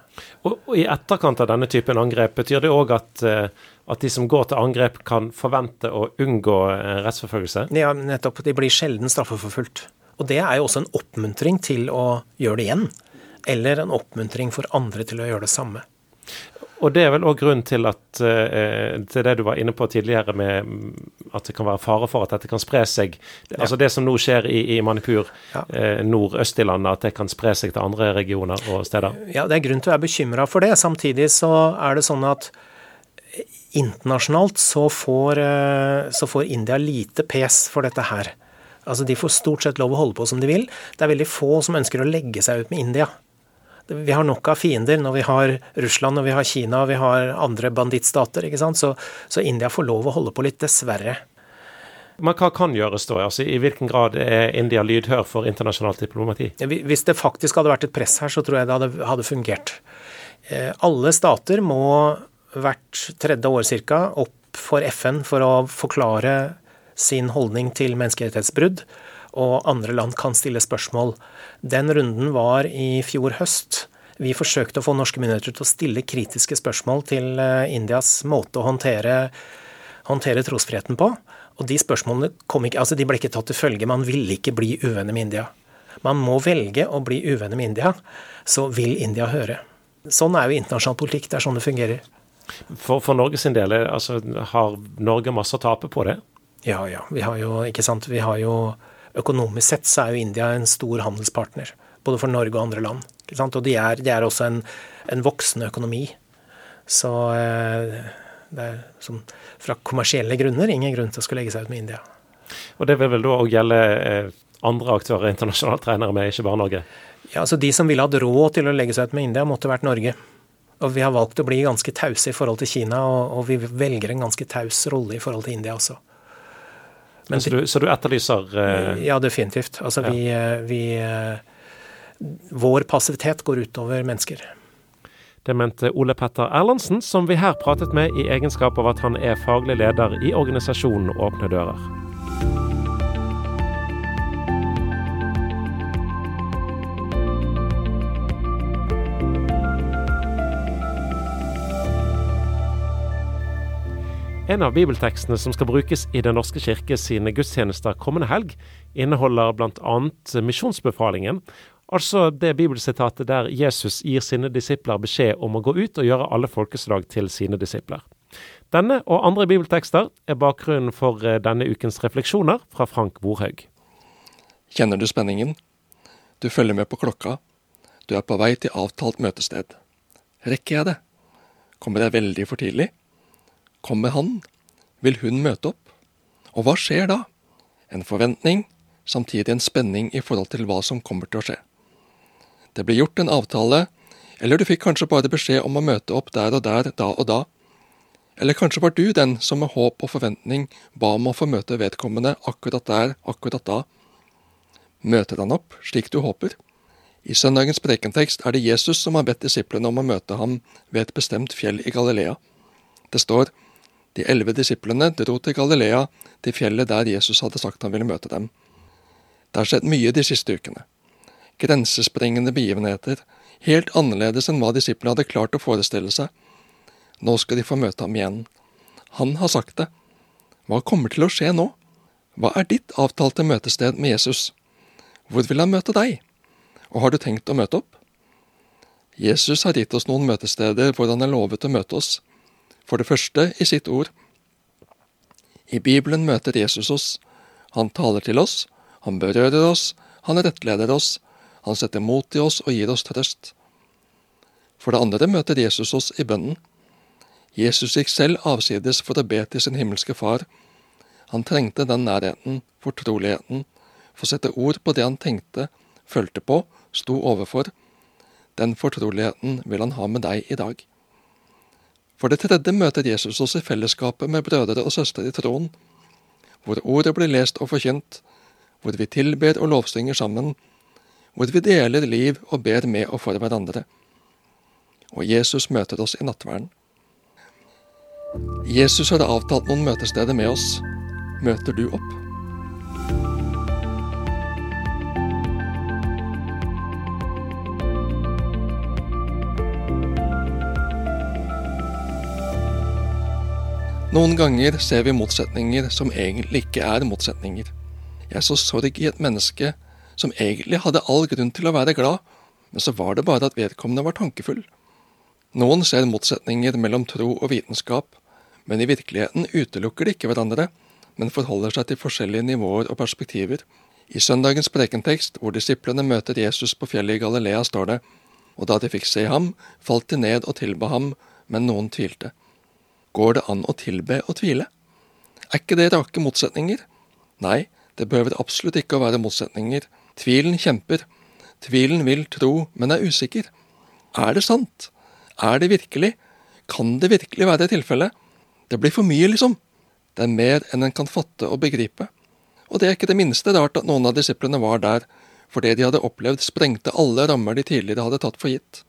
Og, og, I etterkant av denne typen angrep, betyr det òg at, eh, at, de som går til angrep, kan forvente å unngå eh, rettsforfølgelse? Ja, nettopp. De blir sjelden straffeforfulgt. Og det er jo også en oppmuntring til å gjøre det igjen. Eller en oppmuntring for andre til å gjøre det samme. Og det er vel òg grunnen til at eh, til det du var inne på tidligere med at det kan være fare for at dette kan spre seg. Ja. Altså det som nå skjer i, i Manipur, ja. eh, nordøst i landet, at det kan spre seg til andre regioner og steder? Ja, det er grunn til å være bekymra for det. Samtidig så er det sånn at internasjonalt så får, eh, så får India lite pes for dette her. Altså De får stort sett lov å holde på som de vil. Det er veldig få som ønsker å legge seg ut med India. Vi har nok av fiender når vi har Russland og vi har Kina og vi har andre bandittstater. ikke sant? Så, så, India får lov å holde på litt, dessverre. Men hva kan gjøres da? Altså, I hvilken grad er India lydhør for internasjonalt diplomati? Hvis det faktisk hadde vært et press her, så tror jeg det hadde, hadde fungert. Eh, alle stater må hvert tredje år ca. opp for FN for å forklare sin holdning til menneskerettighetsbrudd og andre land kan stille spørsmål. Den runden var i fjor høst. Vi forsøkte å få norske myndigheter til å stille kritiske spørsmål til eh, Indias måte å håndtere, håndtere trosfriheten på. Og de spørsmålene kom ikke, altså de ble ikke tatt til følge. Man ville ikke bli uvenner med India. Man må velge å bli uvenner med India, så vil India høre. Sånn er jo internasjonal politikk. Det er sånn det fungerer. For, for Norges del, altså, har Norge masse å tape på det? Ja, ja. Vi har jo, ikke sant. Vi har jo økonomisk sett så er jo India en stor handelspartner. Både for Norge og andre land. Og de er, de er også en, en, voksende økonomi. Så eh, det er som, fra kommersielle grunner ingen grunn til å skulle legge seg ut med India. Og det vil vel da òg gjelde eh, andre aktører internasjonalt trenere, med, ikke bare Norge? Ja, altså De som ville hatt råd til å legge seg ut med India, måtte vært Norge. Og vi har valgt å bli ganske tause i forhold til Kina, og, og vi velger en ganske taus rolle i forhold til India også. Men, så, du, så, du, etterlyser uh, Ja, definitivt. Altså ja. vi, eh, vi uh, Vår passivitet går utover mennesker. Det mente Ole Petter Erlandsen, som vi her pratet med i egenskap av at han er faglig leder i organisasjonen Åpne dører. En av bibeltekstene som skal brukes i Den norske kirke sine gudstjenester kommende helg, inneholder bl.a. misjonsbefalingen, altså det bibelsitatet der Jesus gir sine disipler beskjed om å gå ut og gjøre alle folkeslag til sine disipler. Denne og andre bibeltekster er bakgrunnen for eh, denne ukens refleksjoner fra Frank Borhaug. Kjenner du spenningen? Du følger med på klokka. Du er på vei til avtalt møtested. Rekker jeg det? Kommer jeg veldig for tidlig? Kommer han? Vil hun møte opp? Og hva skjer da? En forventning, samtidig en spenning i forhold til hva som kommer til å skje. Det ble gjort en avtale, eller du fikk kanskje bare beskjed om å møte opp der og der, da og da. Eller kanskje var du den som med håp og forventning ba om å få møte vedkommende akkurat der, akkurat da. Møter han opp slik du håper? I søndagens prekentekst er det Jesus som har bedt disiplene om å møte ham ved et bestemt fjell i Galilea. Det står de elleve disiplene dro til Galilea, til fjellet der Jesus hadde sagt han ville møte dem. Det har skjedd mye de siste ukene. Grensesprengende begivenheter, helt annerledes enn hva disiplene hadde klart å forestille seg. Nå skal de få møte ham igjen. Han har sagt det. Hva kommer til å skje nå? Hva er ditt avtalte møtested med Jesus? Hvor vil han møte deg? Og har du tenkt å møte opp? Jesus har gitt oss noen møtesteder hvor han er lovet å møte oss. For det første i sitt ord. I Bibelen møter Jesus oss. Han taler til oss, han berører oss, han rettleder oss, han setter mot i oss og gir oss trøst. For det andre møter Jesus oss i bønnen. Jesus gikk selv avsides for å be til sin himmelske far. Han trengte den nærheten, fortroligheten, for å sette ord på det han tenkte, følte på, sto overfor. Den fortroligheten vil han ha med deg i dag. For det tredje møter Jesus oss i fellesskapet med brødre og søstre i troen, hvor ordet blir lest og forkynt, hvor vi tilber og lovsynger sammen, hvor vi deler liv og ber med og for hverandre. Og Jesus møter oss i nattverden. Jesus har avtalt noen møtesteder med oss. Møter du opp? Noen ganger ser vi motsetninger som egentlig ikke er motsetninger. Jeg så sorg i et menneske som egentlig hadde all grunn til å være glad, men så var det bare at vedkommende var tankefull. Noen ser motsetninger mellom tro og vitenskap, men i virkeligheten utelukker de ikke hverandre, men forholder seg til forskjellige nivåer og perspektiver. I søndagens prekentekst, hvor disiplene møter Jesus på fjellet i Galilea, står det, og da de fikk se ham, falt de ned og tilba ham, men noen tvilte. Går det an å tilbe og tvile? Er ikke det rake motsetninger? Nei, det behøver absolutt ikke å være motsetninger. Tvilen kjemper. Tvilen vil tro, men er usikker. Er det sant? Er det virkelig? Kan det virkelig være tilfellet? Det blir for mye, liksom. Det er mer enn en kan fatte og begripe. Og det er ikke det minste rart at noen av disiplene var der, for det de hadde opplevd sprengte alle rammer de tidligere hadde tatt for gitt.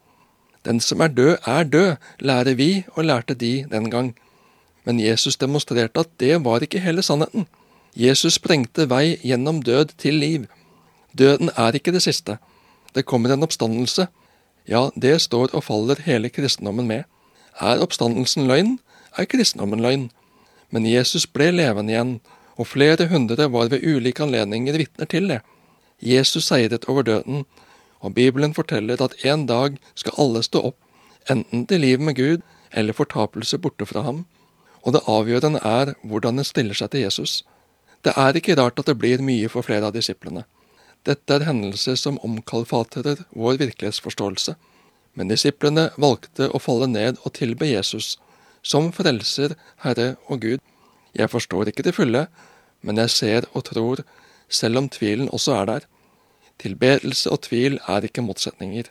Den som er død, er død, lærer vi og lærte de den gang. Men Jesus demonstrerte at det var ikke hele sannheten. Jesus sprengte vei gjennom død til liv. Døden er ikke det siste. Det kommer en oppstandelse. Ja, det står og faller hele kristendommen med. Er oppstandelsen løgn, er kristendommen løgn. Men Jesus ble levende igjen, og flere hundre var ved ulike anledninger vitner til det. Jesus seiret over døden, og Bibelen forteller at en dag skal alle stå opp, enten til liv med Gud eller fortapelse borte fra ham. Og det avgjørende er hvordan en stiller seg til Jesus. Det er ikke rart at det blir mye for flere av disiplene. Dette er hendelser som omkalfatrer vår virkelighetsforståelse. Men disiplene valgte å falle ned og tilbe Jesus, som frelser, Herre og Gud. Jeg forstår ikke til fulle, men jeg ser og tror, selv om tvilen også er der. Tilbedelse og tvil er ikke motsetninger.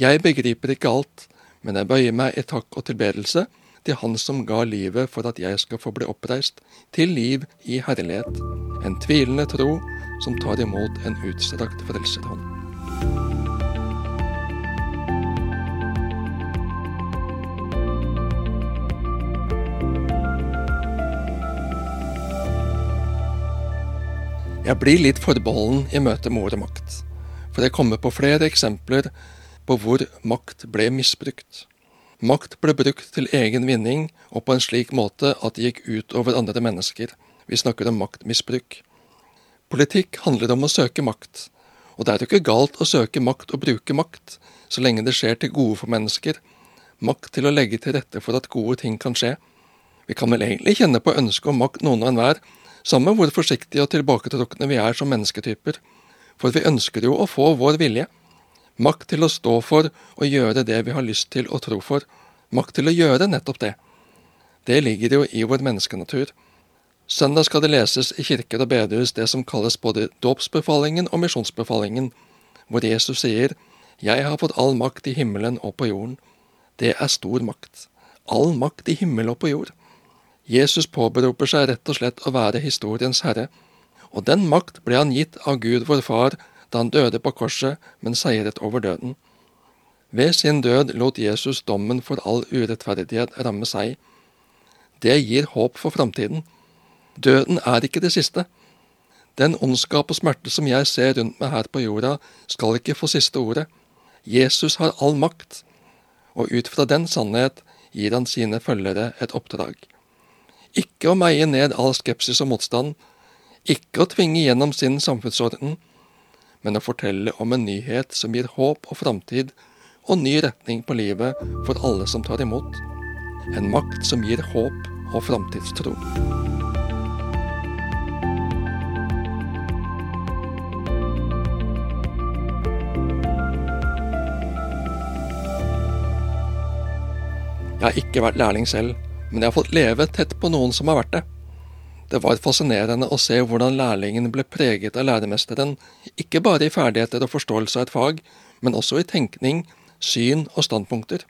Jeg begriper ikke alt, men jeg bøyer meg i takk og tilbedelse til Han som ga livet for at jeg skal få bli oppreist til liv i herlighet. En tvilende tro som tar imot en utstrakt frelserhånd. Jeg blir litt forbeholden i møte med ordet makt, for jeg kommer på flere eksempler på hvor makt ble misbrukt. Makt ble brukt til egen vinning og på en slik måte at det gikk ut over andre mennesker. Vi snakker om maktmisbruk. Politikk handler om å søke makt, og det er jo ikke galt å søke makt og bruke makt, så lenge det skjer til gode for mennesker. Makt til å legge til rette for at gode ting kan skje. Vi kan vel egentlig kjenne på ønsket om makt noen og enhver, samme hvor forsiktige og tilbaketrukne vi er som mennesketyper, for vi ønsker jo å få vår vilje. Makt til å stå for og gjøre det vi har lyst til å tro for. Makt til å gjøre nettopp det. Det ligger jo i vår menneskenatur. Søndag skal det leses i kirker og bedehus det som kalles både dåpsbefalingen og misjonsbefalingen, hvor Jesus sier Jeg har fått all makt i himmelen og på jorden. Det er stor makt. All makt i himmel og på jord. Jesus påberoper seg rett og slett å være historiens herre, og den makt ble han gitt av Gud vår Far da han døde på korset, men seiret over døden. Ved sin død lot Jesus dommen for all urettferdighet ramme seg. Det gir håp for framtiden. Døden er ikke det siste. Den ondskap og smerte som jeg ser rundt meg her på jorda, skal ikke få siste ordet. Jesus har all makt, og ut fra den sannhet gir han sine følgere et oppdrag. Ikke å meie ned all skepsis og motstand, ikke å tvinge gjennom sin samfunnsorden, men å fortelle om en nyhet som gir håp og framtid og ny retning på livet for alle som tar imot. En makt som gir håp og framtidstro. Jeg har ikke vært lærling selv men jeg har fått leve tett på noen som har vært det. Det var fascinerende å se hvordan lærlingen ble preget av læremesteren, ikke bare i ferdigheter og forståelse av et fag, men også i tenkning, syn og standpunkter.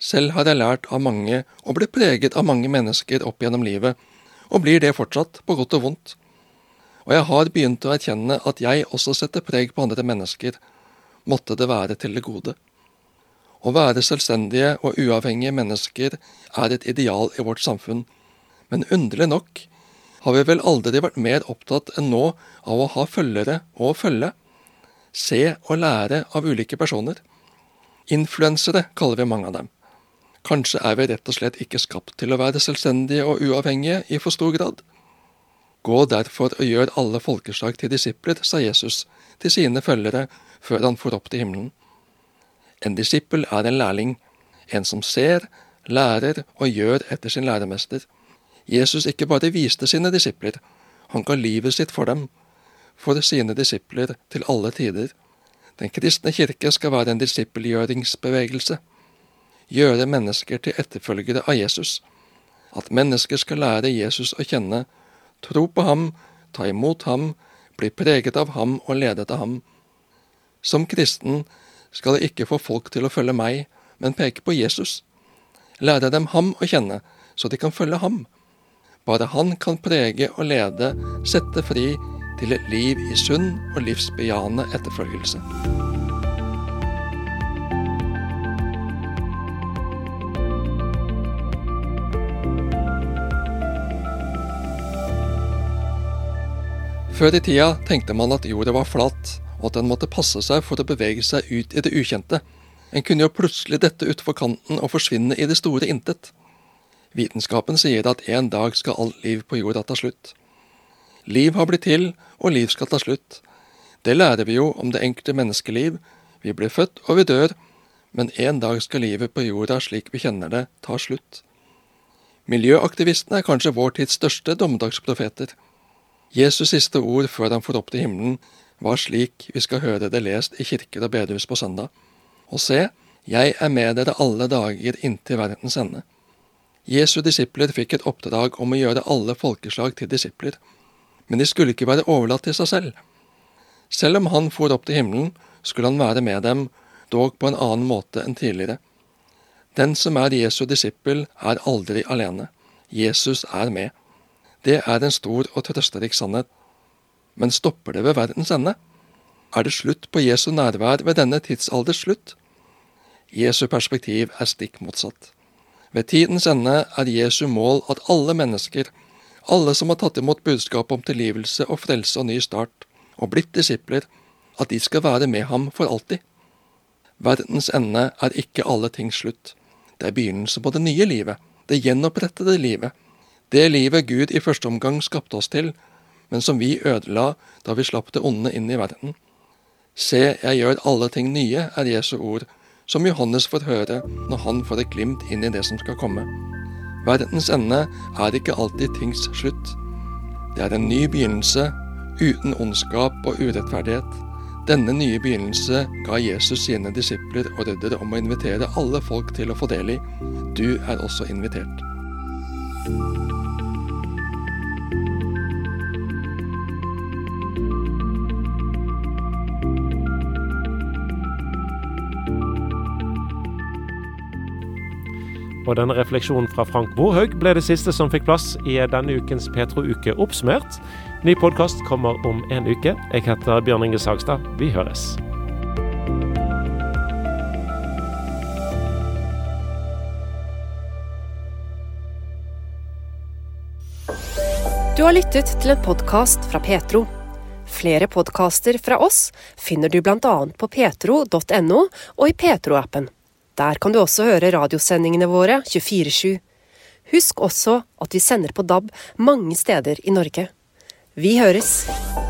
Selv har jeg lært av mange og ble preget av mange mennesker opp gjennom livet, og blir det fortsatt, på godt og vondt. Og jeg har begynt å erkjenne at jeg også setter preg på andre mennesker, måtte det være til det gode. Å være selvstendige og uavhengige mennesker er et ideal i vårt samfunn, men underlig nok har vi vel aldri vært mer opptatt enn nå av å ha følgere og følge, se og lære av ulike personer. Influensere kaller vi mange av dem. Kanskje er vi rett og slett ikke skapt til å være selvstendige og uavhengige i for stor grad. Gå derfor og gjør alle folkeslag til disipler, sa Jesus til sine følgere før han for opp til himmelen. En disippel er en lærling, en som ser, lærer og gjør etter sin læremester. Jesus ikke bare viste sine disipler, han ga livet sitt for dem, for sine disipler til alle tider. Den kristne kirke skal være en disippelgjøringsbevegelse. Gjøre mennesker til etterfølgere av Jesus. At mennesker skal lære Jesus å kjenne, tro på ham, ta imot ham, bli preget av ham og ledet av ham. Som kristen skal jeg ikke få folk til å følge meg, men peke på Jesus. Lære dem ham å kjenne, så de kan følge ham. Bare han kan prege og lede, sette fri til et liv i sunn og livsbejaende etterfølgelse. Før i tida tenkte man at jorda var flat, og at en måtte passe seg for å bevege seg ut i det ukjente. En kunne jo plutselig dette utfor kanten og forsvinne i det store intet. Vitenskapen sier at en dag skal alt liv på jorda ta slutt. Liv har blitt til, og liv skal ta slutt. Det lærer vi jo om det enkelte menneskeliv. Vi blir født og vi dør, men en dag skal livet på jorda slik vi kjenner det, ta slutt. Miljøaktivistene er kanskje vår tids største dommedagsprofeter. Jesus' siste ord før han får opp til himmelen, var slik vi skal høre det lest i kirker og bedehus på søndag. Og se, jeg er med dere alle dager inntil verdens ende. Jesu disipler fikk et oppdrag om å gjøre alle folkeslag til disipler, men de skulle ikke være overlatt til seg selv. Selv om han for opp til himmelen, skulle han være med dem, dog på en annen måte enn tidligere. Den som er Jesu disippel, er aldri alene. Jesus er med. Det er en stor og trøsterik sannhet. Men stopper det ved verdens ende? Er det slutt på Jesu nærvær ved denne tidsalders slutt? Jesu perspektiv er stikk motsatt. Ved tidens ende er Jesu mål at alle mennesker, alle som har tatt imot budskapet om tilgivelse og frelse og ny start, og blitt disipler, at de skal være med ham for alltid. Verdens ende er ikke alle ting slutt. Det er begynnelsen på det nye livet, det gjenopprettede livet, det livet Gud i første omgang skapte oss til, men som vi ødela da vi slapp det onde inn i verden. Se, jeg gjør alle ting nye, er Jesu ord, som Johannes får høre når han får et glimt inn i det som skal komme. Verdens ende er ikke alltid tings slutt. Det er en ny begynnelse, uten ondskap og urettferdighet. Denne nye begynnelse ga Jesus sine disipler ordre om å invitere alle folk til å få del i. Du er også invitert. Og denne refleksjonen fra Frank Borhaug ble det siste som fikk plass i denne ukens Petro-uke oppsummert. Ny podkast kommer om en uke. Jeg heter Bjørn Inge Sagstad. Vi høres. Du har lyttet til en podkast fra Petro. Flere podkaster fra oss finner du bl.a. på petro.no og i Petro-appen. Der kan du også høre radiosendingene våre 24-7. Husk også at vi sender på DAB mange steder i Norge. Vi høres!